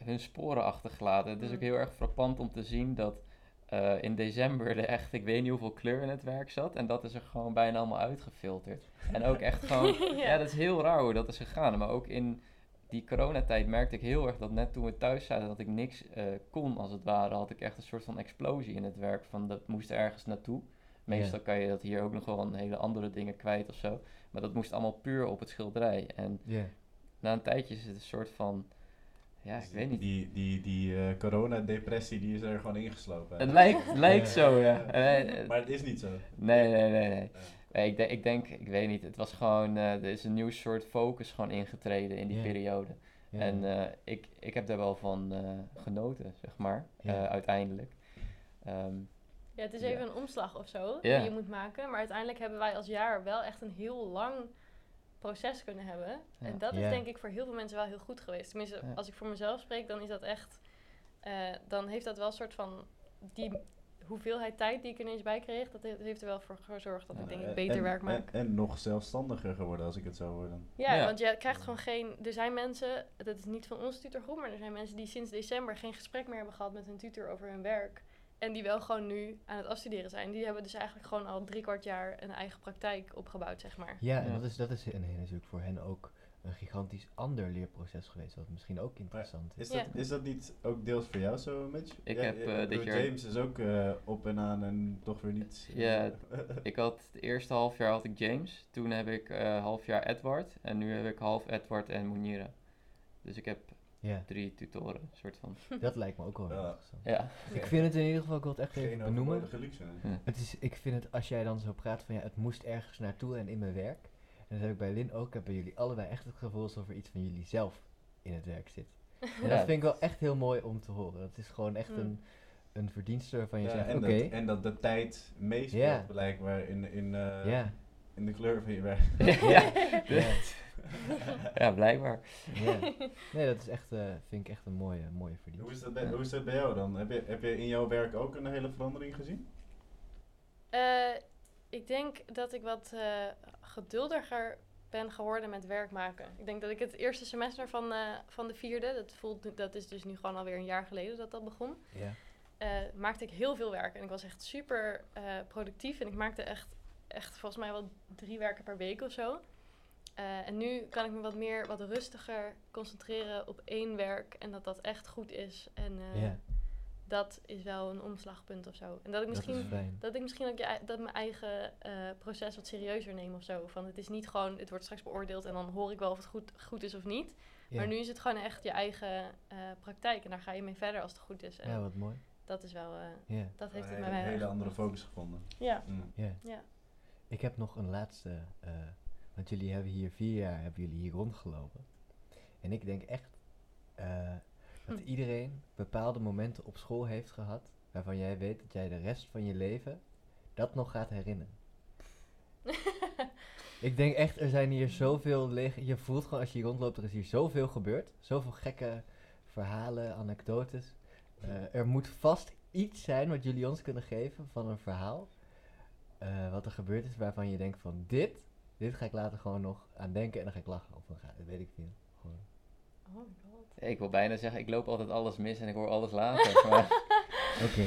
Speaker 3: hun sporen achtergelaten. Het is ook
Speaker 5: Mm.
Speaker 3: heel erg frappant om te zien dat eh, in december er echt, ik weet niet hoeveel kleur in het werk zat. En dat is er gewoon bijna allemaal uitgefilterd. En ook echt gewoon,
Speaker 5: Ja.
Speaker 3: ja. dat is heel raar hoe dat is gegaan. Maar ook in die coronatijd merkte ik heel erg dat net toen we thuis zaten, dat ik niks eh, kon als het ware. Had ik echt een soort van explosie in het werk. Van dat moest ergens naartoe. Meestal kan je dat hier ook nog wel aan hele andere dingen kwijt of zo. Maar dat moest allemaal puur op het schilderij. En na een tijdje is het een soort van. Ja, ik weet niet.
Speaker 4: Die, die, die eh, coronadepressie die is er gewoon ingeslopen.
Speaker 3: Het lijkt, lijkt zo, ja. Eh,
Speaker 4: Maar het is niet zo.
Speaker 3: nee, nee, nee, nee. Nee, ik, denk, ik denk, ik weet niet, het was gewoon, eh, er is een nieuw soort focus gewoon ingetreden in die periode. En eh, ik, ik heb daar wel van eh, genoten, zeg maar, eh, uiteindelijk. Ehm,
Speaker 5: Ja, het is even een omslag of zo die je moet maken. Maar uiteindelijk hebben wij als jaar wel echt een heel lang proces kunnen hebben.
Speaker 3: Ja.
Speaker 5: En dat is denk ik voor heel veel mensen wel heel goed geweest. Tenminste,
Speaker 3: Ja.
Speaker 5: als ik voor mezelf spreek, dan is dat echt... eh, dan heeft dat wel een soort van... Die hoeveelheid tijd die ik er ineens bij kreeg, dat heeft, er wel voor gezorgd dat ik denk ik beter
Speaker 4: en-
Speaker 5: werk maak.
Speaker 4: En, en nog zelfstandiger geworden als ik het zo hoor dan.
Speaker 5: Ja,
Speaker 3: Ja.
Speaker 5: want je krijgt gewoon geen... Er zijn mensen, dat is niet van onze tutorgroep, maar er zijn mensen die sinds december geen gesprek meer hebben gehad met hun tutor over hun werk. En die wel gewoon nu aan het afstuderen zijn. Die hebben dus eigenlijk gewoon al drie kwart jaar een eigen praktijk opgebouwd, zeg maar.
Speaker 2: Ja, en dat is, dat is en, natuurlijk voor hen ook een gigantisch ander leerproces geweest, wat misschien ook interessant is.
Speaker 4: Is dat,
Speaker 5: Ja.
Speaker 4: is dat niet ook deels voor jou zo, Mitch?
Speaker 3: Ik
Speaker 4: Ja,
Speaker 3: heb,
Speaker 4: ja,
Speaker 3: eh,
Speaker 4: ik
Speaker 3: dit jaar-
Speaker 4: James is ook eh, op en aan en toch weer niet.
Speaker 3: Ja, ik had het eerste half jaar had ik James, toen heb ik eh half jaar Edward en nu heb ik half Edward en Munira. Dus ik heb
Speaker 2: Ja,
Speaker 3: drie tutoren, soort van.
Speaker 2: dat lijkt me ook wel heel
Speaker 4: Ja.
Speaker 2: interessant.
Speaker 3: Ja,
Speaker 2: Ik vind het in ieder geval, ik wil het echt even
Speaker 4: Geen
Speaker 2: benoemen.
Speaker 4: luxe. hè?
Speaker 2: Het is, ik vind het, als jij dan zo praat van ja, het moest ergens naartoe en in mijn werk. En dat heb ik bij Lin ook, hebben jullie allebei echt het gevoel alsof er iets van jullie zelf in het werk zit. En dat vind ik wel echt heel mooi om te horen. Dat is gewoon echt
Speaker 5: Mm.
Speaker 2: een, een verdienste waarvan je
Speaker 4: Ja,
Speaker 2: zegt,
Speaker 4: en,
Speaker 2: oké,
Speaker 4: dat, en dat de tijd meespeelt blijkbaar in, in, eh, in de kleur van je werk.
Speaker 3: ja,
Speaker 2: ja,
Speaker 3: ja, blijkbaar.
Speaker 2: ja. Nee, dat is echt, eh, vind ik echt een mooie, mooie
Speaker 4: Hoe
Speaker 2: verdienste.
Speaker 4: is, dat bij, hoe is dat bij jou dan? Heb je, heb je in jouw werk ook een hele verandering gezien?
Speaker 5: Eh, ik denk dat ik wat eh, geduldiger ben geworden met werk maken. Ik denk dat ik het eerste semester van, eh, van de vierde, dat, voelt, dat is dus nu gewoon alweer een jaar geleden dat dat begon, eh, maakte ik heel veel werk. En ik was echt super productief en ik maakte echt, echt volgens mij wel drie werken per week of zo. En nu kan ik me wat meer, wat rustiger concentreren op één werk en dat dat echt goed is. En dat is wel een omslagpunt of zo. En dat ik
Speaker 2: dat
Speaker 5: misschien
Speaker 2: is fijn.
Speaker 5: dat ik misschien ook je, dat mijn eigen eh, proces wat serieuzer neem of zo. Van het is niet gewoon, het wordt straks beoordeeld en dan hoor ik wel of het goed, goed is of niet.
Speaker 2: Ja.
Speaker 5: Maar nu is het gewoon echt je eigen eh, praktijk en daar ga je mee verder als het goed is. En
Speaker 2: ja, wat mooi.
Speaker 5: dat is wel, eh,
Speaker 2: Ja,
Speaker 5: dat heeft het
Speaker 4: een
Speaker 5: bij
Speaker 4: hele, andere focus gevonden.
Speaker 5: Ja,
Speaker 4: Mm.
Speaker 2: ja.
Speaker 5: ja.
Speaker 2: Ik heb nog een laatste, eh, want jullie hebben hier vier jaar hebben jullie hier rondgelopen. En ik denk echt eh, dat
Speaker 5: Hm.
Speaker 2: iedereen bepaalde momenten op school heeft gehad waarvan jij weet dat jij de rest van je leven dat nog gaat herinneren. Ik denk echt, er zijn hier zoveel lege... Je voelt gewoon als je hier rondloopt, er is hier zoveel gebeurd. Zoveel gekke verhalen, anekdotes. Eh, er moet vast iets zijn wat jullie ons kunnen geven van een verhaal. eh, wat er gebeurd is waarvan je denkt van dit, dit ga ik later gewoon nog aan denken en dan ga ik lachen. Of dan ga, dat weet ik veel. Gewoon.
Speaker 5: Oh.
Speaker 3: Ik wil bijna zeggen, ik loop altijd alles mis en ik hoor alles later. Maar
Speaker 2: Oké.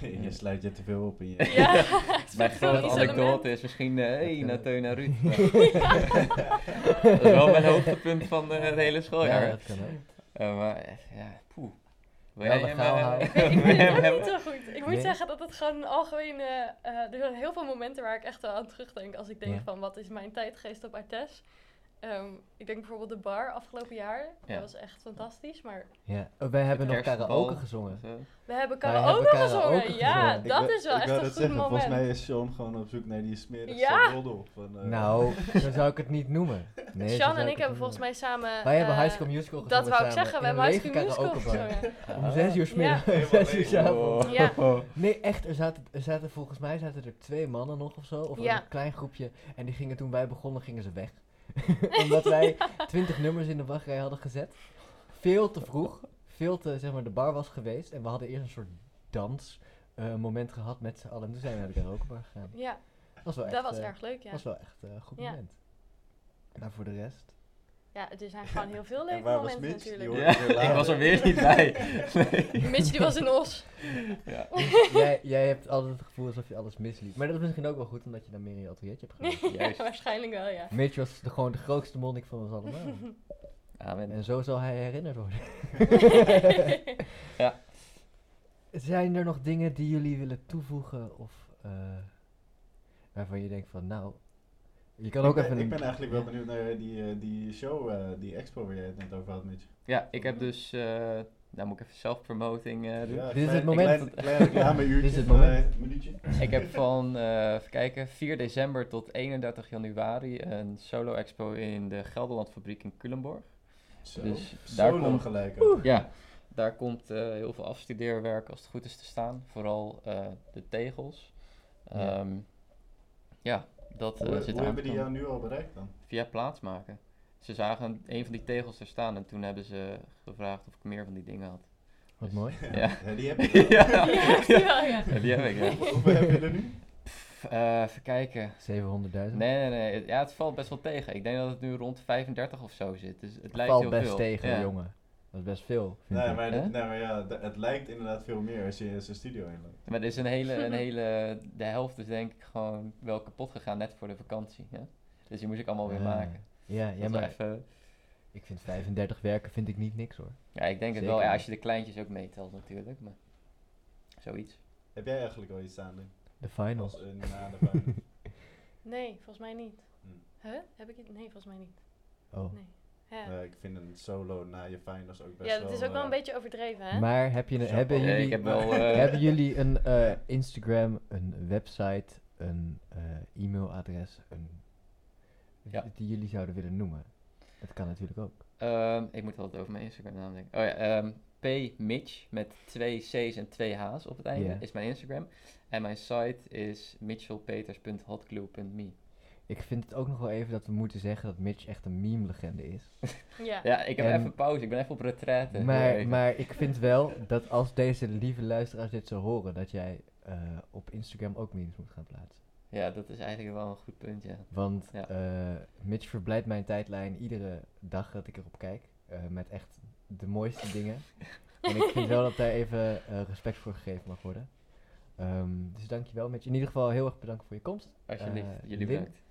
Speaker 4: je sluit je te veel op in je...
Speaker 5: Ja,
Speaker 3: mijn grote anekdote is misschien, eh hey,
Speaker 2: Dat,
Speaker 3: naar
Speaker 2: eh,
Speaker 3: Teun en Ruud. dat is wel mijn hoogtepunt van eh, het hele schooljaar.
Speaker 2: Ja, dat kan ook.
Speaker 3: Eh, maar eh, ja, poeh. Wil jij hem, eh,
Speaker 2: houden.
Speaker 5: ik vind het ook niet zo goed. Ik moet
Speaker 2: Nee?
Speaker 5: zeggen dat het gewoon een algemene... eh, er zijn heel veel momenten waar ik echt wel aan terugdenk. Als ik denk
Speaker 2: Ja.
Speaker 5: van, wat is mijn tijdgeest op Artes? Ehm, ik denk bijvoorbeeld de bar afgelopen jaar.
Speaker 3: Ja.
Speaker 5: Dat was echt fantastisch. Maar
Speaker 2: Ja. Oh, wij hebben nog karaoke gezongen.
Speaker 3: Zo.
Speaker 5: we hebben
Speaker 2: Wij
Speaker 5: karaoke
Speaker 2: hebben karaoke
Speaker 5: gezongen. Ja,
Speaker 2: gezongen.
Speaker 4: Ik
Speaker 5: dat is wel
Speaker 4: ik
Speaker 5: echt een goed
Speaker 4: zeggen,
Speaker 5: moment.
Speaker 4: Volgens mij is Sean gewoon op zoek naar die smerigste
Speaker 5: Ja.
Speaker 4: roddel van... eh,
Speaker 2: Nou, dan zou ik het niet noemen. Nee,
Speaker 5: Sean en ik hebben volgens mij samen...
Speaker 2: Wij hebben
Speaker 5: eh,
Speaker 2: High School Musical gezongen
Speaker 5: Dat wou ik zeggen, we hebben High School Musical gezongen.
Speaker 2: Om zes uur 's middags, om zes uur.
Speaker 5: Ja.
Speaker 2: Nee, echt, er zaten, er zaten volgens mij zaten er twee mannen nog of zo, of
Speaker 5: Ja.
Speaker 2: een klein groepje. En die gingen toen wij begonnen, gingen ze weg. Omdat wij 20 nummers in de wachtrij hadden gezet. Veel te vroeg. Veel te, zeg maar, de bar was geweest. En we hadden eerst een soort dans eh, gehad met z'n allen. En toen zijn we naar de karaokebar gegaan.
Speaker 5: Ja,
Speaker 2: Dat was wel echt,
Speaker 5: dat was
Speaker 2: eh,
Speaker 5: erg leuk, ja.
Speaker 2: was wel echt eh, een goed
Speaker 5: Ja.
Speaker 2: moment. Maar voor de rest...
Speaker 5: Ja, er zijn gewoon heel veel leuke momenten
Speaker 4: Mitch?
Speaker 5: Natuurlijk.
Speaker 3: Ja,
Speaker 4: ik
Speaker 3: was er weer niet bij. Nee.
Speaker 5: Mitch die was in Os.
Speaker 3: Ja.
Speaker 2: jij, jij hebt altijd het gevoel alsof je alles misliep. Maar dat is misschien ook wel goed, omdat je dan meer in je ateliertje hebt gedaan.
Speaker 3: Juist.
Speaker 5: Waarschijnlijk wel, ja.
Speaker 2: Mitch was de, gewoon de grootste monnik van ons allemaal.
Speaker 3: Amen.
Speaker 2: En zo zal hij herinnerd worden.
Speaker 3: Ja.
Speaker 2: Zijn er nog dingen die jullie willen toevoegen of eh, waarvan je denkt van nou, je kan
Speaker 4: ik
Speaker 2: ook
Speaker 4: ben,
Speaker 2: even
Speaker 4: Ik ben eigenlijk wel benieuwd naar die, eh, die show, eh, die expo waar jij het net over had, Mitch.
Speaker 3: Ja, ik heb dus... eh nou moet ik even self-promoting eh, doen.
Speaker 4: Ja,
Speaker 2: Dit is
Speaker 4: klein-
Speaker 2: het moment.
Speaker 4: Klein, klein reclameuurtje.
Speaker 2: Dit is het moment.
Speaker 4: eh, minuutje.
Speaker 3: Ik heb van, eh even kijken, 4 december tot 31 januari een solo-expo in de Gelderlandfabriek in Culemborg.
Speaker 4: Zo,
Speaker 3: Dus daar
Speaker 4: solo
Speaker 3: komt-
Speaker 4: gelijk.
Speaker 3: Ja, daar komt eh, heel veel afstudeerwerk als het goed is te staan. Vooral eh, de tegels.
Speaker 2: Ja.
Speaker 3: Ehm, ja, dat eh,
Speaker 4: Hoe,
Speaker 3: zit
Speaker 4: hoe
Speaker 3: aan
Speaker 4: hebben die jou nu al bereikt dan?
Speaker 3: Via plaatsmaken. Ze zagen een van die tegels er staan en toen hebben ze gevraagd of ik meer van die dingen had.
Speaker 2: Wat mooi.
Speaker 3: Ja.
Speaker 4: die heb je.
Speaker 3: ja.
Speaker 5: Ja, die ja.
Speaker 3: Heb ik, ja.
Speaker 4: Hoeveel heb je er nu?
Speaker 3: Pff, eh, even kijken.
Speaker 2: 700.000.
Speaker 3: Nee, nee, nee. Het- Ja, het valt best wel tegen. Ik denk dat het nu rond 35 of zo zit. Dus het lijkt
Speaker 2: Valt
Speaker 3: heel
Speaker 2: best
Speaker 3: veel.
Speaker 2: tegen,
Speaker 3: Ja.
Speaker 2: jongen. Dat is best veel. vind
Speaker 4: Nee
Speaker 2: ik.
Speaker 4: maar,
Speaker 3: Hè?
Speaker 4: nee, maar ja, het lijkt inderdaad veel meer als je in zijn studio inloopt.
Speaker 3: Maar er is een hele, een hele, de helft is denk ik gewoon wel kapot gegaan net voor de vakantie. Ja? Dus die moest ik allemaal weer
Speaker 2: Ah,
Speaker 3: maken.
Speaker 2: Ja, ja maar
Speaker 3: even,
Speaker 2: ik vind 35 werken vind ik niet niks hoor.
Speaker 3: ja, ik denk het wel. Ja, als je de kleintjes ook meetelt natuurlijk. Maar zoiets.
Speaker 4: Heb jij eigenlijk al iets staan?
Speaker 2: De finals.
Speaker 4: Als, eh, na de finals?
Speaker 5: Nee, volgens mij niet.
Speaker 4: Hm.
Speaker 5: Huh? Heb ik het? Nee, volgens mij niet.
Speaker 2: Oh.
Speaker 5: Nee. Ja,
Speaker 4: Eh, ik vind een solo na je finals ook best
Speaker 5: ja
Speaker 4: wel...
Speaker 5: dat is ook wel een
Speaker 4: eh,
Speaker 5: beetje overdreven, hè?
Speaker 2: Maar heb je hebben
Speaker 3: Ja,
Speaker 2: jullie,
Speaker 3: ik heb wel... eh,
Speaker 2: hebben jullie een eh, Instagram, een website, een eh, e-mailadres, een,
Speaker 3: Ja.
Speaker 2: die jullie zouden willen noemen? Dat kan natuurlijk ook.
Speaker 3: ehm, ik moet altijd over mijn Instagram naam denken. Oh ja, ehm P Mitch met twee C's en twee H's op het einde
Speaker 2: Ja.
Speaker 3: is mijn Instagram. En mijn site is mitchellpeters.hotglue.me.
Speaker 2: Ik vind het ook nog wel even dat we moeten zeggen dat Mitch echt een meme-legende is.
Speaker 5: Ja.
Speaker 3: Ja, ik heb
Speaker 2: En-
Speaker 3: even pauze. Ik ben even op retraite.
Speaker 2: Maar, maar ik vind wel dat als deze lieve luisteraars dit zo horen, dat jij eh, op Instagram ook memes moet gaan plaatsen.
Speaker 3: Ja, dat is eigenlijk wel een goed punt, ja.
Speaker 2: Want
Speaker 3: Ja.
Speaker 2: eh, Mitch verblijdt mijn tijdlijn iedere dag dat ik erop kijk. eh, met echt de mooiste dingen. En ik vind wel dat daar even respect voor gegeven mag worden. Ehm, dus dankjewel Mitch. In ieder geval heel erg bedankt voor je komst.
Speaker 3: Alsjeblieft, jullie bedankt.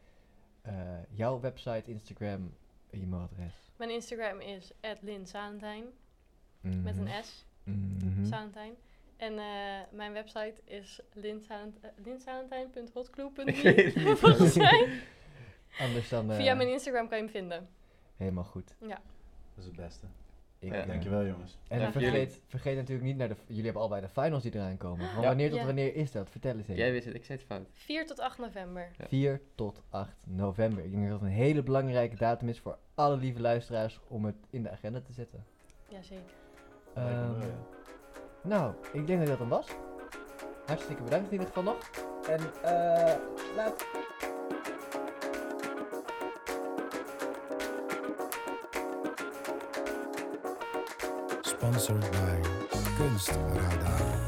Speaker 2: Eh, jouw website, Instagram, e-mailadres.
Speaker 5: Mijn Instagram is @linsalentijn met een S,
Speaker 2: Mhm.
Speaker 5: Salentijn. En eh, mijn website is linsalent- eh, volgens mij.
Speaker 2: Anders dan... eh,
Speaker 5: Via mijn Instagram kan je hem vinden.
Speaker 2: Helemaal goed.
Speaker 5: Ja.
Speaker 4: Dat is het beste.
Speaker 2: Ik,
Speaker 3: Ja.
Speaker 4: Dankjewel jongens.
Speaker 2: En vergeet, vergeet natuurlijk niet naar de... Jullie hebben allebei de finals die eraan komen. Van
Speaker 3: Ja.
Speaker 2: wanneer tot
Speaker 5: Ja.
Speaker 2: wanneer is dat? Vertel eens even.
Speaker 3: Jij wist het, ik zei het fout.
Speaker 5: 4 tot 8 november.
Speaker 3: Ja.
Speaker 2: 4 tot 8 november. Ik denk dat het een hele belangrijke datum is voor alle lieve luisteraars om het in de agenda te zetten.
Speaker 5: Jazeker.
Speaker 2: Ehm,
Speaker 4: ja.
Speaker 2: nou, ik denk dat dat dan was. Hartstikke bedankt in ieder geval nog. En eh laat...
Speaker 1: Sponsored by Kunstradar.